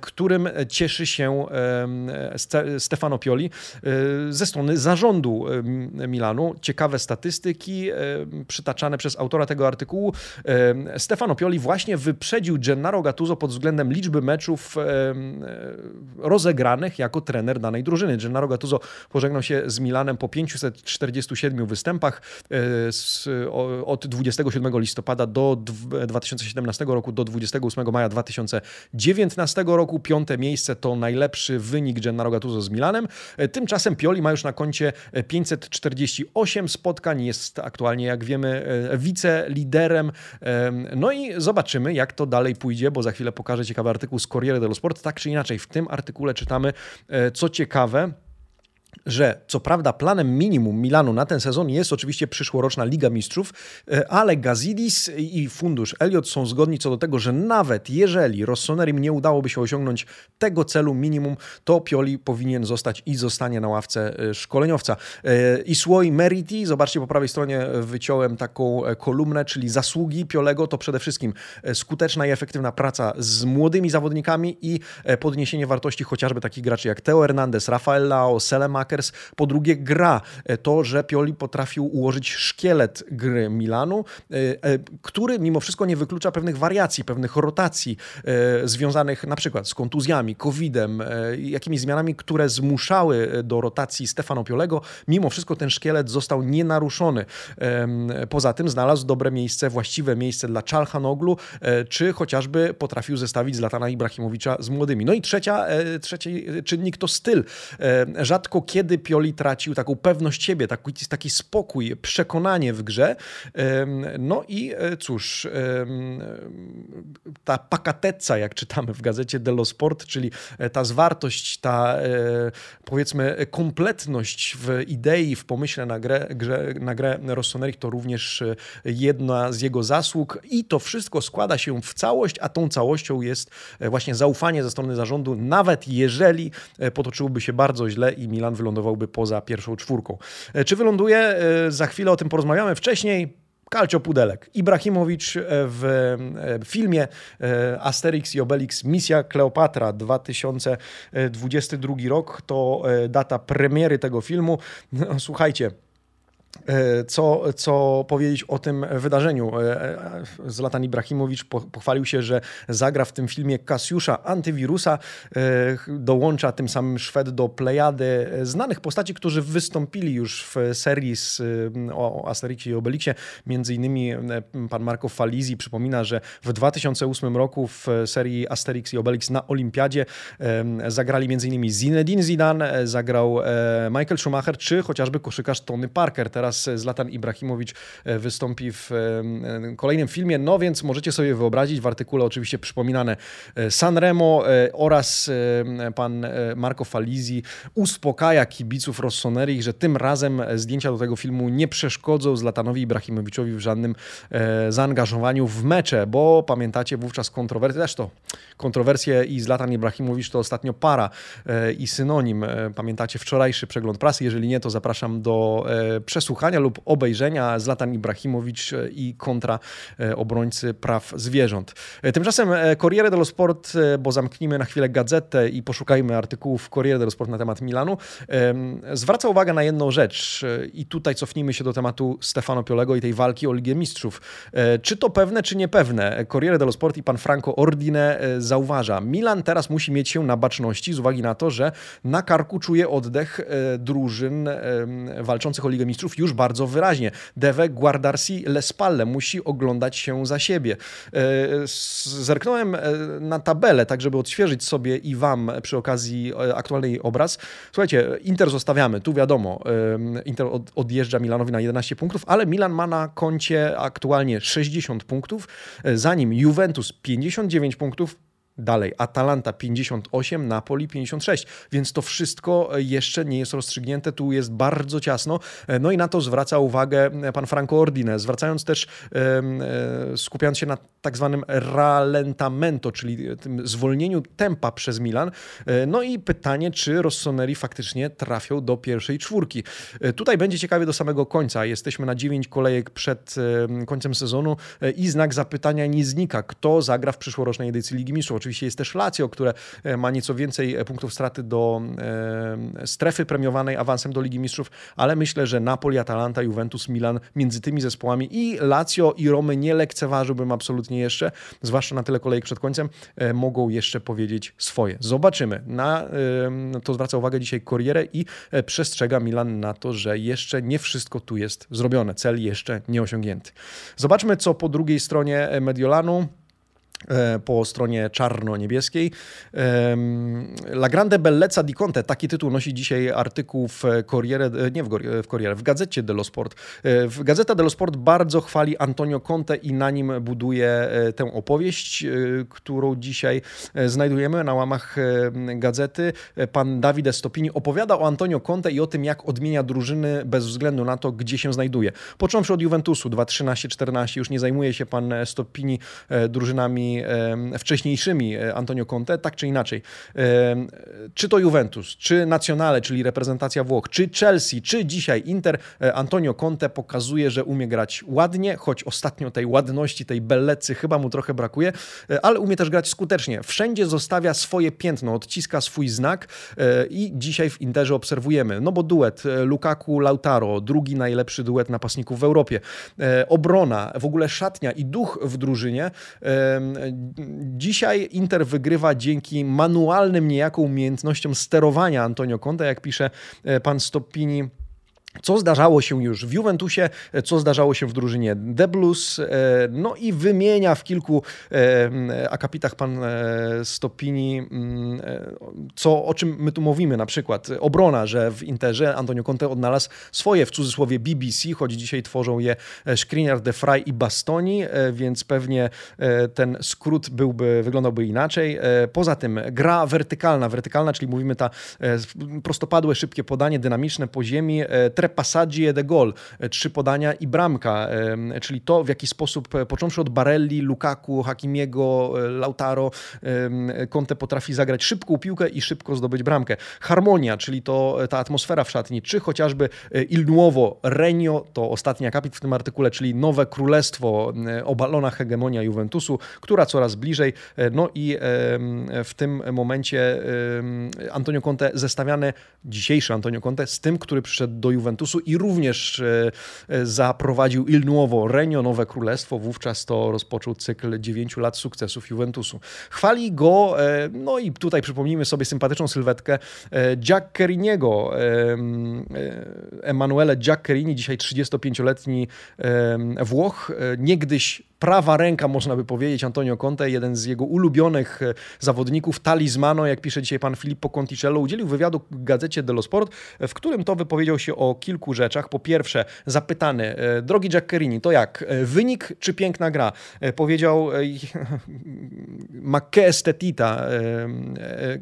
którym cieszy się Stefano Pioli ze strony zarządu Milanu. Ciekawe statystyki przytaczane przez autora tego artykułu. Stefano Pioli właśnie wyprzedził Gennaro Gattuso pod względem liczby meczów rozegranych jako trener danej drużyny. Gennaro Gattuso pożegnał się z Milanem po 547 występach od 27 listopada do 2017 roku do 28 maja 2019 roku. Piąte miejsce to najlepszy wynik Gennaro Gattuso z Milanem. Tymczasem Pioli ma już na koncie 548 spotkań, jest aktualnie, jak wiemy, wiceliderem. No i zobaczymy, jak to dalej pójdzie, bo za chwilę pokażę ciekawy artykuł z Corriere dello Sport. Tak czy inaczej, w tym artykule czytamy, co ciekawe, że co prawda planem minimum Milanu na ten sezon jest oczywiście przyszłoroczna Liga Mistrzów, e, ale Gazidis i fundusz Elliot są zgodni co do tego, że nawet jeżeli Rossonerim nie udałoby się osiągnąć tego celu minimum, to Pioli powinien zostać i zostanie na ławce e, szkoleniowca. E, I słoi meriti, zobaczcie po prawej stronie wyciąłem taką kolumnę, czyli zasługi Piolego to przede wszystkim skuteczna i efektywna praca z młodymi zawodnikami i podniesienie wartości chociażby takich graczy jak Teo Hernandez, Rafael Lao, Po drugie gra. E, to, że Pioli potrafił ułożyć szkielet gry Milanu, e, e, który mimo wszystko nie wyklucza pewnych wariacji, pewnych rotacji związanych na przykład z kontuzjami, COVID-em, jakimiś zmianami, które zmuszały do rotacji Stefano Piolego. Mimo wszystko ten szkielet został nienaruszony. Poza tym znalazł dobre miejsce, właściwe miejsce dla Czalhanoglu, czy chociażby potrafił zestawić Zlatana Ibrahimowicza z młodymi. No i trzecia, trzeci czynnik to styl. Rzadko kiedy kiedy Pioli tracił taką pewność siebie, taki, taki spokój, przekonanie w grze. No i e, cóż, ta pakateca, jak czytamy w gazecie Dello Sport, czyli e, ta zwartość, ta e, powiedzmy kompletność w idei, w pomyśle na grę, grze, na grę Rossoneri, to również jedna z jego zasług i to wszystko składa się w całość, a tą całością jest właśnie zaufanie ze strony zarządu, nawet jeżeli potoczyłoby się bardzo źle i Milan wylądowałby poza pierwszą czwórką. E, czy wyląduje? E, za chwilę o tym porozmawiamy. Wcześniej Kalcio Pudelek. Ibrahimowicz e, w filmie Asterix i Obelix Misja Kleopatra 2022 rok to data premiery tego filmu. No, słuchajcie, co, co powiedzieć o tym wydarzeniu. E, e, Zlatan Ibrahimowicz pochwalił się, że zagra w tym filmie Kasiusza antywirusa, dołącza tym samym Szwed do plejady znanych postaci, którzy wystąpili już w serii z, o Asterixie i Obelixie. Między innymi pan Marco Falizi przypomina, że w 2008 roku w serii Asterix i Obelix na Olimpiadzie zagrali między innymi Zinedine Zidane, zagrał Michael Schumacher, czy chociażby koszykarz Tony Parker. Teraz teraz Zlatan Ibrahimowicz e, wystąpi w e, kolejnym filmie, no więc możecie sobie wyobrazić, w artykule oczywiście przypominane e, Sanremo oraz pan Marco Falizi uspokaja kibiców Rossoneri, że tym razem zdjęcia do tego filmu nie przeszkodzą Zlatanowi Ibrahimowiczowi w żadnym zaangażowaniu w mecze, bo pamiętacie wówczas kontrowersje, zresztą kontrowersje i Zlatan Ibrahimowicz to ostatnio para i synonim. Pamiętacie wczorajszy przegląd prasy, jeżeli nie, to zapraszam do przesłuchania słuchania lub obejrzenia Zlatan Ibrahimowicz e, i kontra e, obrońcy praw zwierząt. E, tymczasem Corriere dello Sport, bo zamknijmy na chwilę gazetę i poszukajmy artykułów Corriere dello Sport na temat Milanu, zwraca uwagę na jedną rzecz i tutaj cofnijmy się do tematu Stefano Piolego i tej walki o Ligę Mistrzów. Czy to pewne, czy niepewne? Corriere dello Sport i pan Franco Ordine zauważa, Milan teraz musi mieć się na baczności z uwagi na to, że na karku czuje oddech drużyn walczących o Ligę Mistrzów już bardzo wyraźnie. Deve Guardarsi Lespalle musi oglądać się za siebie. E, zerknąłem e, na tabelę, tak żeby odświeżyć sobie i Wam przy okazji e, aktualnej obraz. Słuchajcie, Inter zostawiamy, tu wiadomo, Inter odjeżdża Milanowi na 11 punktów, ale Milan ma na koncie aktualnie 60 punktów, zanim Juventus 59 punktów, Dalej, Atalanta 58, Napoli 56, więc to wszystko jeszcze nie jest rozstrzygnięte, tu jest bardzo ciasno. No i na to zwraca uwagę pan Franco Ordine, zwracając też, e, skupiając się na tak zwanym ralentamento, czyli tym zwolnieniu tempa przez Milan. E, no i pytanie, czy Rossoneri faktycznie trafią do pierwszej czwórki. E, tutaj będzie ciekawie do samego końca. Jesteśmy na 9 kolejek przed końcem sezonu i znak zapytania nie znika. Kto zagra w przyszłorocznej edycji Ligi Mistrzów? Oczywiście jest też Lazio, które e, ma nieco więcej e, punktów straty do e, strefy premiowanej awansem do Ligi Mistrzów, ale myślę, że Napoli, Atalanta, Juventus, Milan między tymi zespołami i Lazio i Romy nie lekceważyłbym absolutnie jeszcze, zwłaszcza na tyle kolejek przed końcem, mogą jeszcze powiedzieć swoje. Zobaczymy. Na to zwraca uwagę dzisiaj Corriere i przestrzega Milan na to, że jeszcze nie wszystko tu jest zrobione. Cel jeszcze nie osiągnięty. Zobaczmy, co po drugiej stronie Mediolanu. E, po stronie czarno-niebieskiej. La Grande Bellezza di Conte, taki tytuł nosi dzisiaj artykuł w Corriere, e, nie w, Corriere, w Gazecie dello Sport. E, w Gazeta dello Sport bardzo chwali Antonio Conte i na nim buduje tę opowieść, którą dzisiaj znajdujemy na łamach gazety. Pan Davide Stopini opowiada o Antonio Conte i o tym, jak odmienia drużyny bez względu na to, gdzie się znajduje. Począwszy od Juventusu 2-13-14, już nie zajmuje się pan Stopini drużynami wcześniejszymi e, Antonio Conte, tak czy inaczej. Czy to Juventus, czy Nazionale, czyli reprezentacja Włoch, czy Chelsea, czy dzisiaj Inter, e, Antonio Conte pokazuje, że umie grać ładnie, choć ostatnio tej ładności, tej bellecy chyba mu trochę brakuje, e, ale umie też grać skutecznie. Wszędzie zostawia swoje piętno, odciska swój znak i dzisiaj w Interze obserwujemy, no bo duet Lukaku-Lautaro, drugi najlepszy duet napastników w Europie, obrona, w ogóle szatnia i duch w drużynie Dzisiaj Inter wygrywa dzięki manualnym niejako umiejętnościom sterowania Antonio Conte, jak pisze e, pan Stoppini co zdarzało się już w Juventusie, co zdarzało się w drużynie The Blues, e, no i wymienia w kilku e, akapitach pan e, Stopini, mm, co, o czym my tu mówimy, na przykład obrona, że w Interze Antonio Conte odnalazł swoje, w cudzysłowie BBC, choć dzisiaj tworzą je Skriniar, De Frey i Bastoni, więc pewnie ten skrót byłby, wyglądałby inaczej. Poza tym gra wertykalna, wertykalna, czyli mówimy ta prostopadłe, szybkie podanie, dynamiczne po ziemi, passaggi ed gol, e, trzy podania i bramka, czyli to w jaki sposób, e, począwszy od Barelli, Lukaku, Hakimiego, e, Lautaro, Conte potrafi zagrać szybką piłkę i szybko zdobyć bramkę. Harmonia, czyli to ta atmosfera w szatni, czy chociażby Il Nuovo, Renio, to ostatni akapit w tym artykule, czyli nowe królestwo, obalona hegemonia Juventusu, która coraz bliżej, no i w tym momencie Antonio Conte zestawiany, dzisiejszy Antonio Conte z tym, który przyszedł do Juventusu Juventusu i również e, e, zaprowadził Il Nuovo Renio, Nowe Królestwo. Wówczas to rozpoczął cykl 9 lat sukcesów Juventusu. Chwali go, e, no i tutaj przypomnijmy sobie sympatyczną sylwetkę Giaccheriniego, Emanuele Giaccherini, dzisiaj 35-letni Włoch, niegdyś prawa ręka, można by powiedzieć, Antonio Conte, jeden z jego ulubionych e, zawodników, talizmano, jak pisze dzisiaj pan Filippo Conticello, udzielił wywiadu w gazecie dello Sport, w którym to wypowiedział się o kilku rzeczach. Po pierwsze, zapytany, e, drogi Giaccherini, to jak, e, wynik czy piękna gra? Powiedział (laughs) ma che estetita,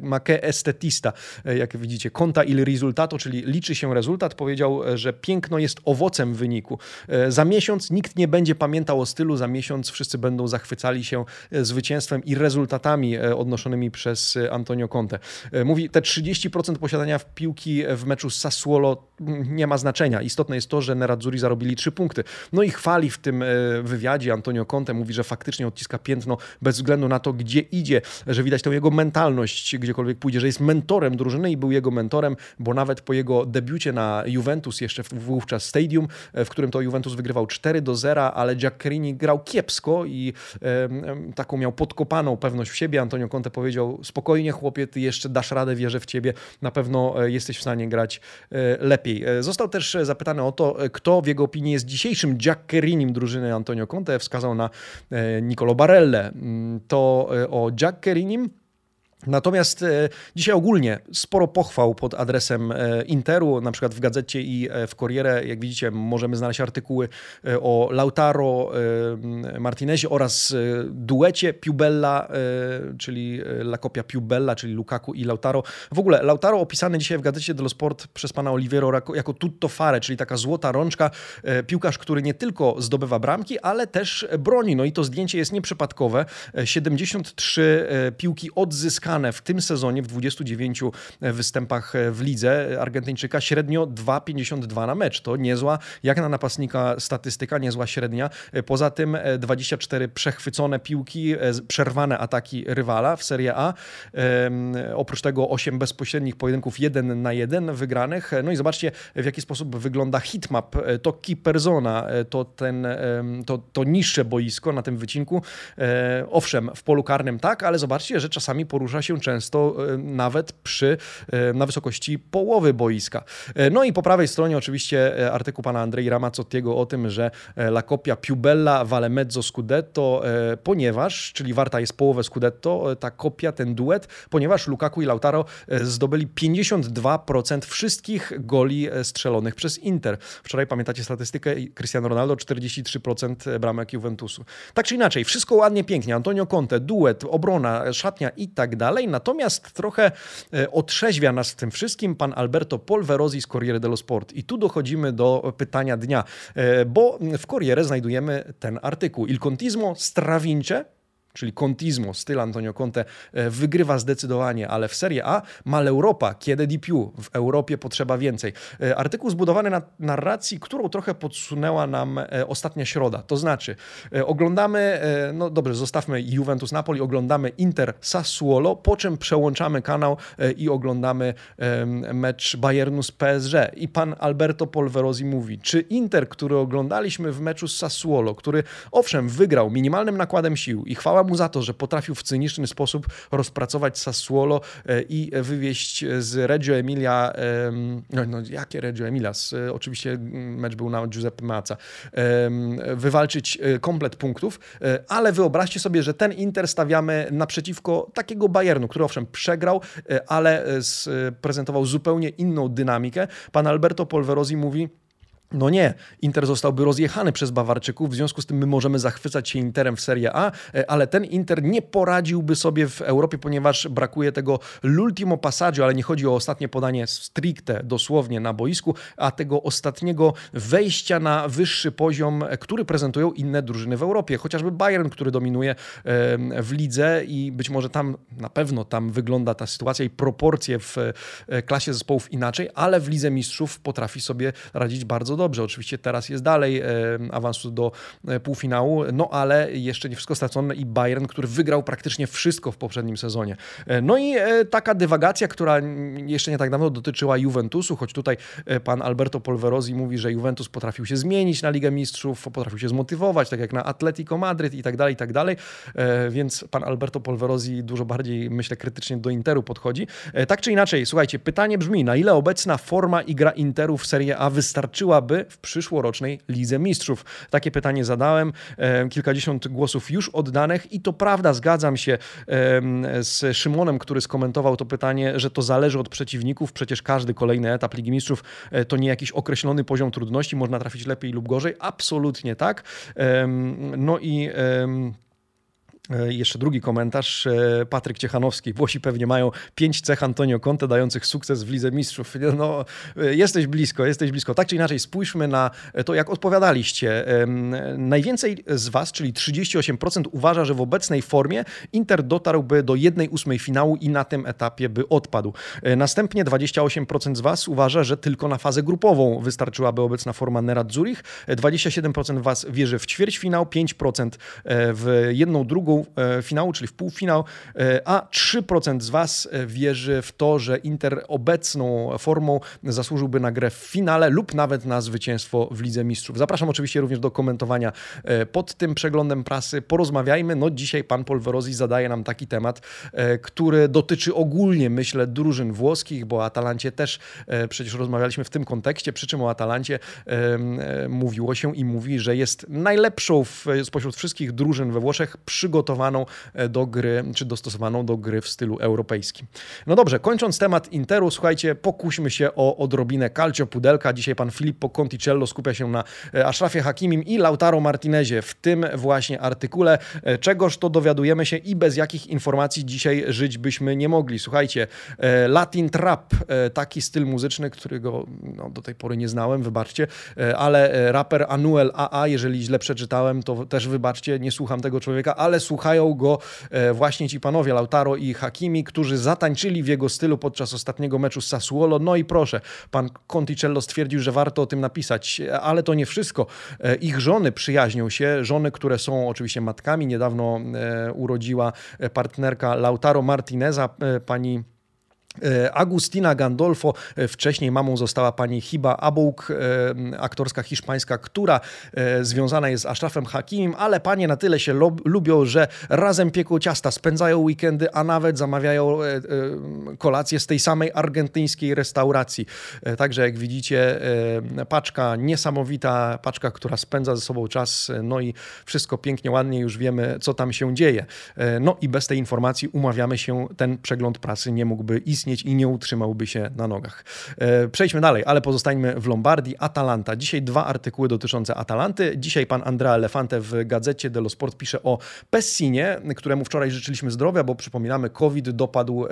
ma che estetista, jak widzicie, conta il risultato, czyli liczy się rezultat. Powiedział, że piękno jest owocem wyniku. Za miesiąc nikt nie będzie pamiętał o stylu, za miesiąc miesiąc wszyscy będą zachwycali się e, zwycięstwem i rezultatami e, odnoszonymi przez e, Antonio Conte. Mówi, te 30% posiadania w piłki w meczu z Sassuolo mm, nie ma znaczenia. Istotne jest to, że Nerazzurri zarobili 3 punkty. No i chwali w tym wywiadzie Antonio Conte, mówi, że faktycznie odciska piętno bez względu na to, gdzie idzie, że widać tą jego mentalność, gdziekolwiek pójdzie, że jest mentorem drużyny i był jego mentorem, bo nawet po jego debiucie na Juventus, jeszcze wówczas Stadium, w którym to Juventus wygrywał 4 do 0, ale Giaccherini grał kiepsko i taką miał podkopaną pewność w siebie. Antonio Conte powiedział: Spokojnie, chłopie, ty jeszcze dasz radę, wierzę w ciebie, na pewno e, jesteś w stanie grać e, lepiej. E, został też zapytany o to, kto w jego opinii jest dzisiejszym Giaccerinim drużyny Antonio Conte. Wskazał na Nicolo Barelle. Mm, to o Giaccerinim Natomiast e, dzisiaj ogólnie sporo pochwał pod adresem e, Interu, na przykład w gazecie i e, w Corriere, jak widzicie, możemy znaleźć artykuły o Lautaro, Martinezie oraz duecie Piubella, czyli La Copia Piubella, czyli Lukaku i Lautaro. W ogóle Lautaro opisany dzisiaj w gazecie dello Sport przez pana Oliviero jako tutto fare, czyli taka złota rączka, piłkarz, który nie tylko zdobywa bramki, ale też broni. No i to zdjęcie jest nieprzypadkowe. 73 piłki odzyskane w tym sezonie w 29 występach w lidze Argentyńczyka średnio 2,52 na mecz. To niezła, jak na napastnika statystyka, niezła średnia. Poza tym 24 przechwycone piłki, przerwane ataki rywala w Serie A. Oprócz tego 8 bezpośrednich pojedynków 1 na 1 wygranych. No i zobaczcie, w jaki sposób wygląda hitmap. To key persona, to, ten, to, to niższe boisko na tym wycinku. Owszem, w polu karnym tak, ale zobaczcie, że czasami porusza się często e, nawet przy, e, na wysokości połowy boiska. E, no i po prawej stronie oczywiście artykuł pana Andrei Ramazzottiego o tym, że la copia Piubella vale mezzo scudetto, ponieważ, czyli warta jest połowę scudetto, ta kopia, ten duet, ponieważ Lukaku i Lautaro zdobyli 52% wszystkich goli strzelonych przez Inter. Wczoraj pamiętacie statystykę Cristiano Ronaldo 43% bramek Juventusu. Tak czy inaczej, wszystko ładnie, pięknie. Antonio Conte, duet, obrona, szatnia i tak dalej dalej. Natomiast trochę e, otrzeźwia nas w tym wszystkim pan Alberto Polverosi z Corriere dello Sport. I tu dochodzimy do pytania dnia, e, bo w Corriere znajdujemy ten artykuł. Il contismo stravince czyli Contismo, styl Antonio Conte, e, wygrywa zdecydowanie, ale w Serie A ma l'Europa, kiedy più, w Europie potrzeba więcej. E, artykuł zbudowany na narracji, którą trochę podsunęła nam e, ostatnia środa. To znaczy, oglądamy, no dobrze, zostawmy Juventus Napoli, oglądamy Inter Sassuolo, po czym przełączamy kanał i oglądamy mecz Bayernu z PSG. I pan Alberto Polverosi mówi, czy Inter, który oglądaliśmy w meczu z Sassuolo, który owszem wygrał minimalnym nakładem sił i chwała mu za to, że potrafił w cyniczny sposób rozpracować Sassuolo e, i wywieźć z Reggio Emilia, no, no jakie Reggio Emilia, oczywiście mecz był na Giuseppe Mazza, wywalczyć e, komplet punktów, e, ale wyobraźcie sobie, że ten Inter stawiamy naprzeciwko takiego Bayernu, który owszem przegrał, ale prezentował zupełnie inną dynamikę. Pan Alberto Polverosi mówi, no nie, Inter zostałby rozjechany przez Bawarczyków, w związku z tym my możemy zachwycać się Interem w Serie A, e, ale ten Inter nie poradziłby sobie w Europie, ponieważ brakuje tego l'ultimo passaggio, ale nie chodzi o ostatnie podanie stricte, dosłownie na boisku, a tego ostatniego wejścia na wyższy poziom, e, który prezentują inne drużyny w Europie. Chociażby Bayern, który dominuje w lidze i być może tam, na pewno tam wygląda ta sytuacja i proporcje w e, klasie zespołów inaczej, ale w Lidze Mistrzów potrafi sobie radzić bardzo dobrze. Oczywiście teraz jest dalej e, awansu do e, półfinału, no ale jeszcze nie wszystko stracone i Bayern, który wygrał praktycznie wszystko w poprzednim sezonie. E, no i taka dywagacja, która jeszcze nie tak dawno dotyczyła Juventusu, choć tutaj pan Alberto Polverosi mówi, że Juventus potrafił się zmienić na Ligę Mistrzów, potrafił się zmotywować, tak jak na Atletico Madryt i tak dalej, i tak dalej. Więc pan Alberto Polverosi dużo bardziej, myślę, krytycznie do Interu podchodzi. Tak czy inaczej, słuchajcie, pytanie brzmi, na ile obecna forma i gra Interu w Serie A wystarczyła byłaby w przyszłorocznej Lidze Mistrzów? Takie pytanie zadałem, kilkadziesiąt głosów już oddanych i to prawda, zgadzam się z Szymonem, który skomentował to pytanie, że to zależy od przeciwników, przecież każdy kolejny etap Ligi Mistrzów e, to nie jakiś określony poziom trudności, można trafić lepiej lub gorzej, absolutnie tak. No i jeszcze drugi komentarz. E, Patryk Ciechanowski. Włosi pewnie mają pięć cech Antonio Conte dających sukces w Lidze Mistrzów. No, e, jesteś blisko, jesteś blisko. Tak czy inaczej, spójrzmy na to, jak odpowiadaliście. Najwięcej z Was, czyli 38%, uważa, że w obecnej formie Inter dotarłby do jednej ósmej finału i na tym etapie by odpadł. Następnie 28% z Was uważa, że tylko na fazę grupową wystarczyłaby obecna forma Nerat Zurich. 27% Was wierzy w ćwierćfinał, 5% w jedną, drugą E, finału, czyli w półfinał, e, a 3% z Was e, wierzy w to, że Inter obecną formą zasłużyłby na grę w finale lub nawet na zwycięstwo w Lidze Mistrzów. Zapraszam oczywiście również do komentowania pod tym przeglądem prasy. Porozmawiajmy. No dzisiaj pan Polverosi zadaje nam taki temat, który dotyczy ogólnie, myślę, drużyn włoskich, bo o Atalancie też przecież rozmawialiśmy w tym kontekście, przy czym o Atalancie mówiło się i mówi, że jest najlepszą w, spośród wszystkich drużyn we Włoszech przygotowaną przygotowaną do gry, czy dostosowaną do gry w stylu europejskim. No dobrze, kończąc temat Interu, słuchajcie, pokuśmy się o odrobinę calcio pudelka. Dzisiaj pan Filippo Conticello skupia się na Ashrafie Hakimim i Lautaro Martinezie w tym właśnie artykule. Czegoż to dowiadujemy się i bez jakich informacji dzisiaj żyć byśmy nie mogli. Słuchajcie, Latin Trap, taki styl muzyczny, którego no, do tej pory nie znałem, wybaczcie, ale raper Anuel AA, jeżeli źle przeczytałem, to też wybaczcie, nie słucham tego człowieka, ale słuchają go e, właśnie ci panowie Lautaro i Hakimi, którzy zatańczyli w jego stylu podczas ostatniego meczu z Sassuolo. No i proszę, pan Conticello stwierdził, że warto o tym napisać, ale to nie wszystko. E, ich żony przyjaźnią się, żony, które są oczywiście matkami. Niedawno e, urodziła partnerka Lautaro Martineza, pani Agustina Gandolfo, e, wcześniej mamą została pani Hiba Abouk, e, aktorska hiszpańska, która związana jest z Ashrafem Hakimim, ale panie na tyle się lubią, że razem pieką ciasta, spędzają weekendy, a nawet zamawiają kolację z tej samej argentyńskiej restauracji. Także jak widzicie, paczka niesamowita, paczka, która spędza ze sobą czas, no i wszystko pięknie, ładnie, już wiemy, co tam się dzieje. No i bez tej informacji umawiamy się, ten przegląd prasy nie mógłby istnieć istnieć i nie utrzymałby się na nogach. E, przejdźmy dalej, ale pozostańmy w Lombardii. Atalanta. Dzisiaj dwa artykuły dotyczące Atalanty. Dzisiaj pan Andrea Elefante w gazecie dello Sport pisze o Pessinie, któremu wczoraj życzyliśmy zdrowia, bo przypominamy, COVID dopadł e,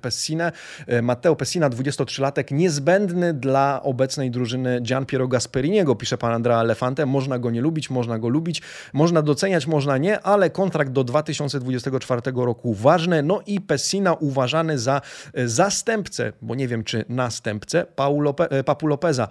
Pessinę. E, Matteo Pessina, 23-latek, niezbędny dla obecnej drużyny Gian Piero Gasperiniego, pisze pan Andrea Elefante. Można go nie lubić, można go lubić, można doceniać, można nie, ale kontrakt do 2024 roku ważny. No i Pessina uważany za zastępcę, bo nie wiem czy następcę, e, Papu Lopeza e,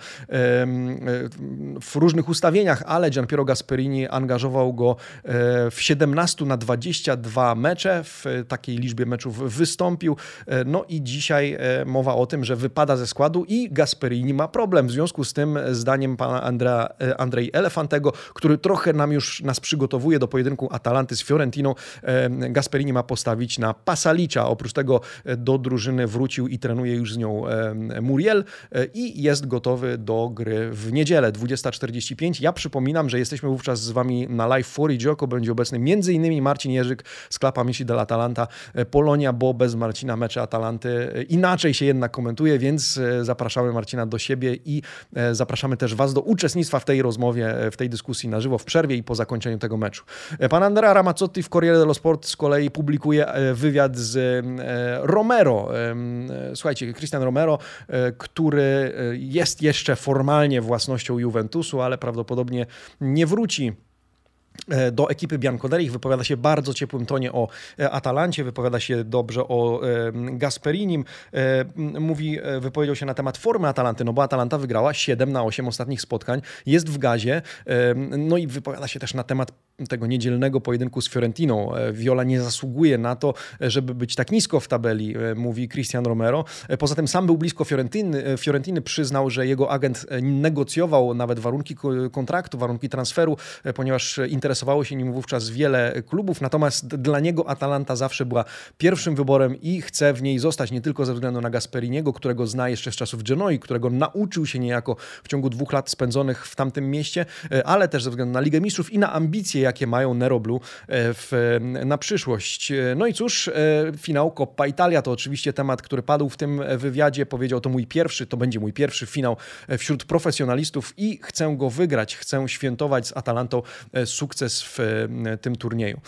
w różnych ustawieniach, ale Gianpiero Gasperini angażował go e, w 17 na 22 mecze, w takiej liczbie meczów wystąpił. No i dzisiaj mowa o tym, że wypada ze składu i Gasperini ma problem. W związku z tym, zdaniem pana Andrea, Andrei Elefantego, który trochę nam już nas przygotowuje do pojedynku Atalanty z Fiorentiną, Gasperini ma postawić na Pasalicza. Oprócz tego do drużyny drużyny wrócił i trenuje już z nią Muriel e, i jest gotowy do gry w niedzielę 20.45. Ja przypominam, że jesteśmy wówczas z Wami na live for Joko będzie obecny m.in. Marcin Jerzyk z Klapa Misi del Atalanta, e, Polonia, bo bez Marcina mecze Atalanty e, inaczej się jednak komentuje, więc zapraszamy Marcina do siebie i zapraszamy też Was do uczestnictwa w tej rozmowie, w tej dyskusji na żywo, w przerwie i po zakończeniu tego meczu. Pan Andrea Ramazzotti w Corriere dello Sport z kolei publikuje wywiad z Romero, E, słuchajcie, Cristian Romero, e, który e, jest jeszcze formalnie własnością Juventusu, ale prawdopodobnie nie wróci do ekipy Bianconerich, wypowiada się bardzo ciepłym tonie o Atalancie, wypowiada się dobrze o Gasperinim, mówi, wypowiedział się na temat formy Atalanty, no bo Atalanta wygrała 7 na 8 ostatnich spotkań, jest w gazie, no i wypowiada się też na temat tego niedzielnego pojedynku z Fiorentiną. E, Viola nie zasługuje na to, żeby być tak nisko w tabeli, e, mówi Cristian Romero. E, poza tym sam był blisko Fiorentiny. Fiorentiny przyznał, że jego agent negocjował nawet warunki kontraktu, warunki transferu, ponieważ interesowało się nim wówczas wiele klubów. Natomiast dla niego Atalanta zawsze była pierwszym wyborem i chce w niej zostać nie tylko ze względu na Gasperiniego, którego zna jeszcze z czasów Genoi, którego nauczył się niejako w ciągu dwóch lat spędzonych w tamtym mieście, ale też ze względu na Ligę Mistrzów i na ambicje, jakie mają Neroblu e, w, na przyszłość. No i cóż, e, finał Coppa Italia to oczywiście temat, który padł w tym wywiadzie. Powiedział, to mój pierwszy, to będzie mój pierwszy finał e, wśród profesjonalistów i chcę go wygrać, chcę świętować z Atalantą sukces w tym turnieju.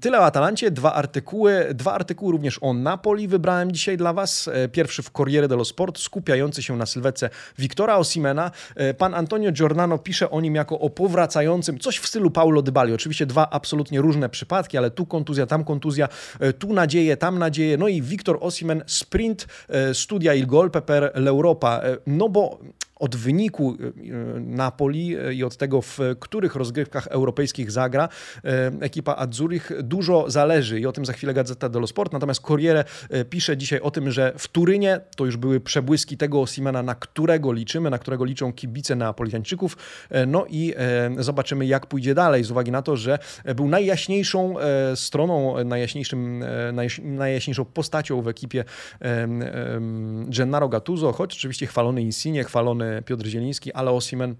Tyle o Atalancie, dwa artykuły, dwa artykuły również o Napoli wybrałem dzisiaj dla Was. Pierwszy w Corriere dello Sport, skupiający się na sylwetce Wiktora Osimena. Pan Antonio Giordano pisze o nim jako o powracającym, coś w stylu Paulo Dybali. Oczywiście dwa absolutnie różne przypadki, ale tu kontuzja, tam kontuzja, e, tu nadzieję, tam nadzieję. No i Wiktor Osimen, sprint, e, studia il golpe per l'Europa. E, no bo od wyniku y, y, Napoli y, i od tego, w których rozgrywkach europejskich zagra ekipa Azzurich, dużo zależy i o tym za chwilę Gazeta dello Sport. Natomiast Corriere pisze dzisiaj o tym, że w Turynie to już były przebłyski tego Osimena, na którego liczymy, na którego liczą kibice Neapolitańczyków. No i zobaczymy, jak pójdzie dalej, z uwagi na to, że był najjaśniejszą stroną, najjaśniejszym, najjaśniejszą postacią w ekipie Gennaro Gattuso, choć oczywiście chwalony Insigne, chwalony Piotr Zieliński, ale Osimen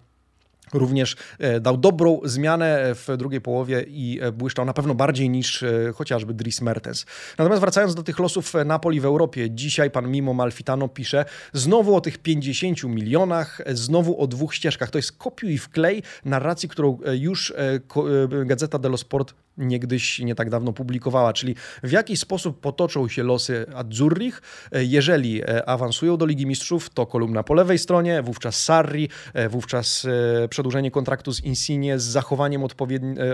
również e, dał dobrą zmianę w drugiej połowie i e, błyszczał na pewno bardziej niż e, chociażby Dries Mertens. Natomiast wracając do tych losów Napoli w Europie, dzisiaj pan Mimo Malfitano pisze znowu o tych 50 milionach, znowu o dwóch ścieżkach. To jest kopiuj i wklej narracji, którą już Gazeta dello Sport niegdyś nie tak dawno publikowała, czyli w jaki sposób potoczą się losy Azzurrich. Jeżeli awansują do Ligi Mistrzów, to kolumna po lewej stronie, wówczas Sarri, wówczas przedłużenie kontraktu z Insigne z zachowaniem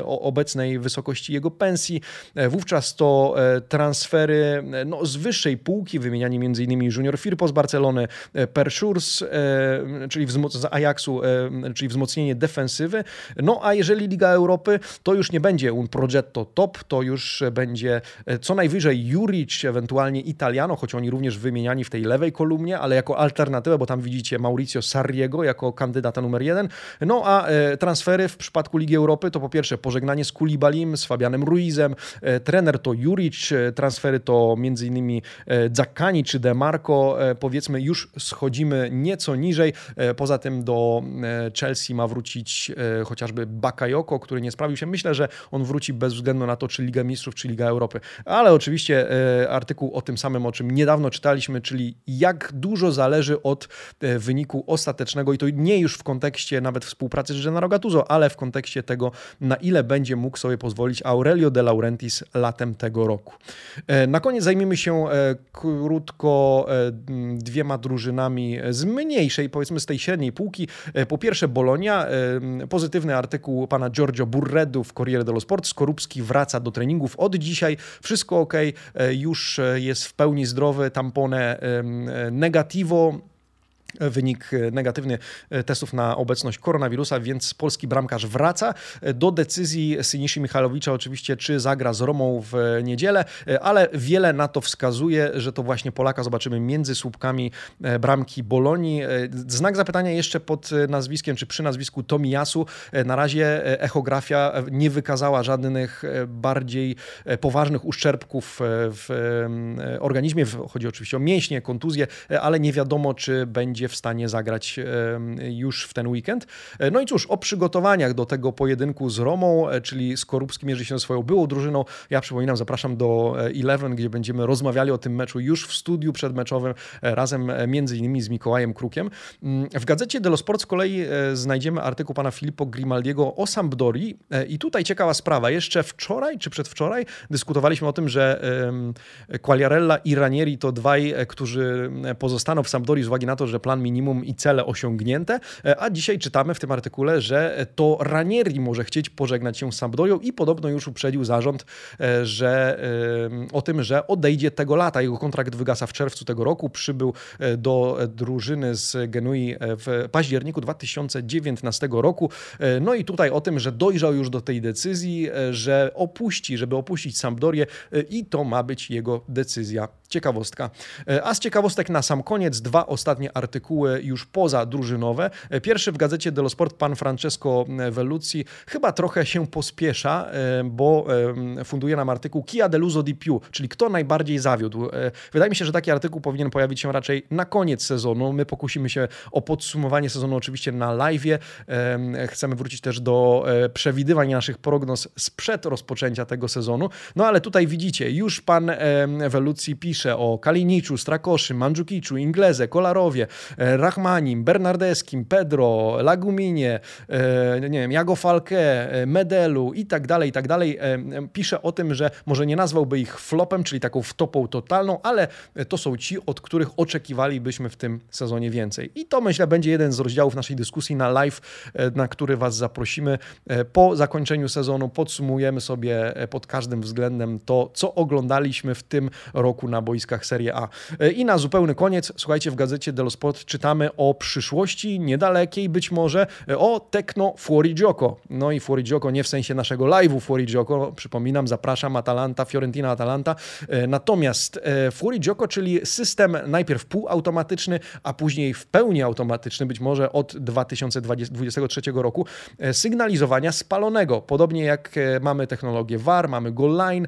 obecnej wysokości jego pensji. Wówczas to transfery no, z wyższej półki, wymienianie m.in. Junior Firpo z Barcelony, Perszurs, czyli z Ajaxu, czyli wzmocnienie defensywy. No a jeżeli Liga Europy, to już nie będzie un progetto top, to już będzie co najwyżej Juric, ewentualnie Italiano, choć oni również wymieniani w tej lewej kolumnie, ale jako alternatywę, bo tam widzicie Mauricio Sarriego jako kandydata numer jeden. No a e, transfery w przypadku Ligi Europy to po pierwsze pożegnanie z Kulibalim, z Fabianem Ruizem, e, trener to Juric, e, transfery to m.in. Zaccani czy Demarco. Powiedzmy już schodzimy nieco niżej. Poza tym do Chelsea ma wrócić chociażby Bakayoko, który nie sprawił się. Myślę, że on wróci bez względu na to, czy Liga Mistrzów, czy Liga Europy. Ale oczywiście artykuł o tym samym, o czym niedawno czytaliśmy, czyli jak dużo zależy od wyniku ostatecznego i to nie już w kontekście nawet współpracy z Gennaro Gattuso, ale w kontekście tego, na ile będzie mógł sobie pozwolić Aurelio De Laurentiis latem tego roku. E, na koniec zajmiemy się e, krótko e, dwiema drużynami z mniejszej, powiedzmy z tej średniej półki. Po pierwsze Bolonia, pozytywny artykuł pana Giorgio Burredu w Corriere dello Sport. Skorupski wraca do treningów. Od dzisiaj, wszystko ok, już jest w pełni zdrowy, tampone negativo, wynik e, negatywny e, testów na obecność koronawirusa, więc polski bramkarz wraca e, do decyzji Syniszy Michalowicza oczywiście, czy zagra z Romą w niedzielę, ale wiele na to wskazuje, że to właśnie Polaka zobaczymy między słupkami bramki Bolonii. Znak zapytania jeszcze pod nazwiskiem, czy przy nazwisku Tomiasu. Na razie echografia nie wykazała żadnych bardziej poważnych uszczerbków w organizmie. Chodzi oczywiście o mięśnie, kontuzje, ale nie wiadomo, czy będzie będzie w stanie zagrać już w ten weekend. E, no i cóż, o przygotowaniach do tego pojedynku z Romą, e, czyli Skorupski mierzy się swoją byłą drużyną. Ja przypominam, zapraszam do e, Eleven, gdzie będziemy rozmawiali o tym meczu już w studiu przedmeczowym razem między innymi z Mikołajem Krukiem. Mm, w gazecie Dello Sport z kolei znajdziemy artykuł pana Filippo Grimaldiego o Sampdori i tutaj ciekawa sprawa. Jeszcze wczoraj czy przedwczoraj dyskutowaliśmy o tym, że Quagliarella i Ranieri to dwaj, którzy pozostaną w Sampdori z uwagi na to, że plan minimum i cele osiągnięte, e, a dzisiaj czytamy w tym artykule, że to Ranieri może chcieć pożegnać się z Sampdorią i podobno już uprzedził zarząd, e, że e, o tym, że odejdzie tego lata. Jego kontrakt wygasa w czerwcu tego roku, przybył do drużyny z Genui w październiku 2019 roku. No i tutaj o tym, że dojrzał już do tej decyzji, że opuści, żeby opuścić Sampdorię i to ma być jego decyzja. Ciekawostka. A z ciekawostek na sam koniec dwa ostatnie artykuły artykuły już poza drużynowe. Pierwszy w gazecie dello Sport pan Francesco Vellucci chyba trochę się pospiesza, e, bo e, funduje nam artykuł Kia deluso di più, czyli kto najbardziej zawiódł. E, wydaje mi się, że taki artykuł powinien pojawić się raczej na koniec sezonu. My pokusimy się o podsumowanie sezonu oczywiście na live. Chcemy wrócić też do przewidywań naszych prognoz sprzed rozpoczęcia tego sezonu. No ale tutaj widzicie, już pan Vellucci pisze o Kaliniczu, Strakoszy, Mandzukiczu, Ingleze, Kolarowie, E, Rachmanim, Bernardeskim, Pedro, Laguminie, e, nie wiem, Jago Falke, e, Medelu i tak dalej, i tak dalej. Pisze o tym, że może nie nazwałby ich flopem, czyli taką wtopą totalną, ale to są ci, od których oczekiwalibyśmy w tym sezonie więcej. I to myślę będzie jeden z rozdziałów naszej dyskusji na live, na który Was zaprosimy. Po zakończeniu sezonu podsumujemy sobie pod każdym względem to, co oglądaliśmy w tym roku na boiskach Serie A. I na zupełny koniec, słuchajcie, w gazecie dello Sport czytamy o przyszłości niedalekiej być może, e, o Tecno Fuorigioko. No i Fuorigioko nie w sensie naszego live'u Fuorigioko, przypominam, zapraszam Atalanta, Fiorentina Atalanta. E, natomiast e, Fuorigioko, czyli system najpierw półautomatyczny, a później w pełni automatyczny, być może od 2023 roku, sygnalizowania spalonego. Podobnie jak mamy technologię VAR, mamy Goal Line,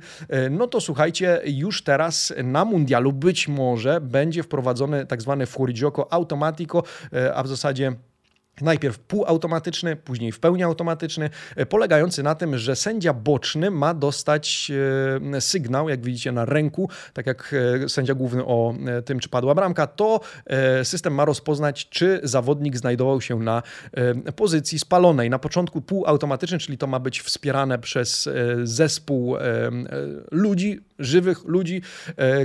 no to słuchajcie, już teraz na mundialu być może będzie wprowadzony tak zwany Fuorigioko Automatico, e, a w zasadzie Najpierw półautomatyczny, później w pełni automatyczny, e, polegający na tym, że sędzia boczny ma dostać e, sygnał, jak widzicie na ręku, tak jak sędzia główny o tym, czy padła bramka, to system ma rozpoznać, czy zawodnik znajdował się na pozycji spalonej. Na początku półautomatyczny, czyli to ma być wspierane przez zespół ludzi, żywych ludzi,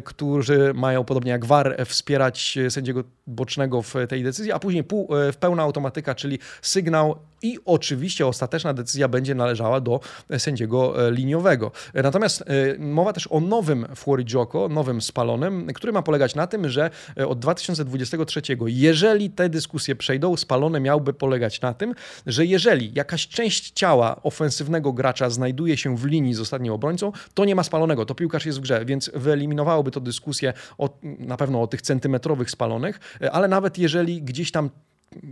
którzy mają podobnie jak VAR wspierać sędziego bocznego w tej decyzji, a później pół, w pełna automatyka czyli sygnał i oczywiście ostateczna decyzja będzie należała do sędziego e, liniowego. Natomiast e, mowa też o nowym Fuori nowym spalonym, który ma polegać na tym, że e, od 2023, jeżeli te dyskusje przejdą, spalony miałby polegać na tym, że jeżeli jakaś część ciała ofensywnego gracza znajduje się w linii z ostatnim obrońcą, to nie ma spalonego, to piłkarz jest w grze, więc wyeliminowałoby to dyskusję o, na pewno o tych centymetrowych spalonych, ale nawet jeżeli gdzieś tam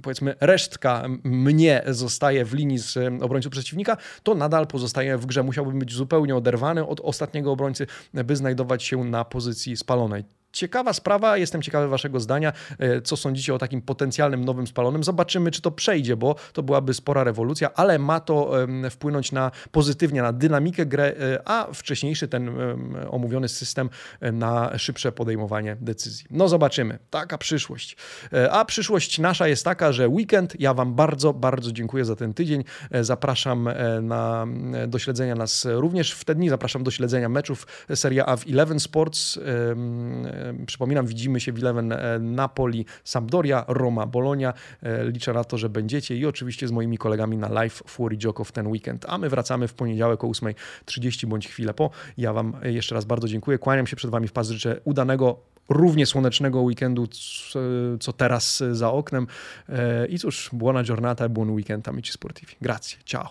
powiedzmy resztka mnie zostaje w linii z obrońców przeciwnika, to nadal pozostaje w grze. Musiałbym być zupełnie oderwany od ostatniego obrońcy, by znajdować się na pozycji spalonej. Ciekawa sprawa, jestem ciekawy Waszego zdania, e, co sądzicie o takim potencjalnym nowym spalonym. Zobaczymy, czy to przejdzie, bo to byłaby spora rewolucja, ale ma to wpłynąć na pozytywnie na dynamikę gry, e, a wcześniejszy ten omówiony system e, na szybsze podejmowanie decyzji. No zobaczymy, taka przyszłość. A przyszłość nasza jest taka, że weekend, ja Wam bardzo, bardzo dziękuję za ten tydzień. Zapraszam na, do śledzenia nas również w te dni, zapraszam do śledzenia meczów Serie A w Eleven Sports Przypominam, widzimy się w Eleven e, Napoli, Sampdoria, Roma, Bolonia. E, liczę na to, że będziecie i oczywiście z moimi kolegami na live Fury Joko w ten weekend. A my wracamy w poniedziałek o 8.30 bądź chwilę po. Ja Wam jeszcze raz bardzo dziękuję. Kłaniam się przed Wami w pas. Życzę udanego równie słonecznego weekendu, co teraz za oknem. E, I cóż, buona giornata, buon weekend, amici sportivi. Grazie, ciao.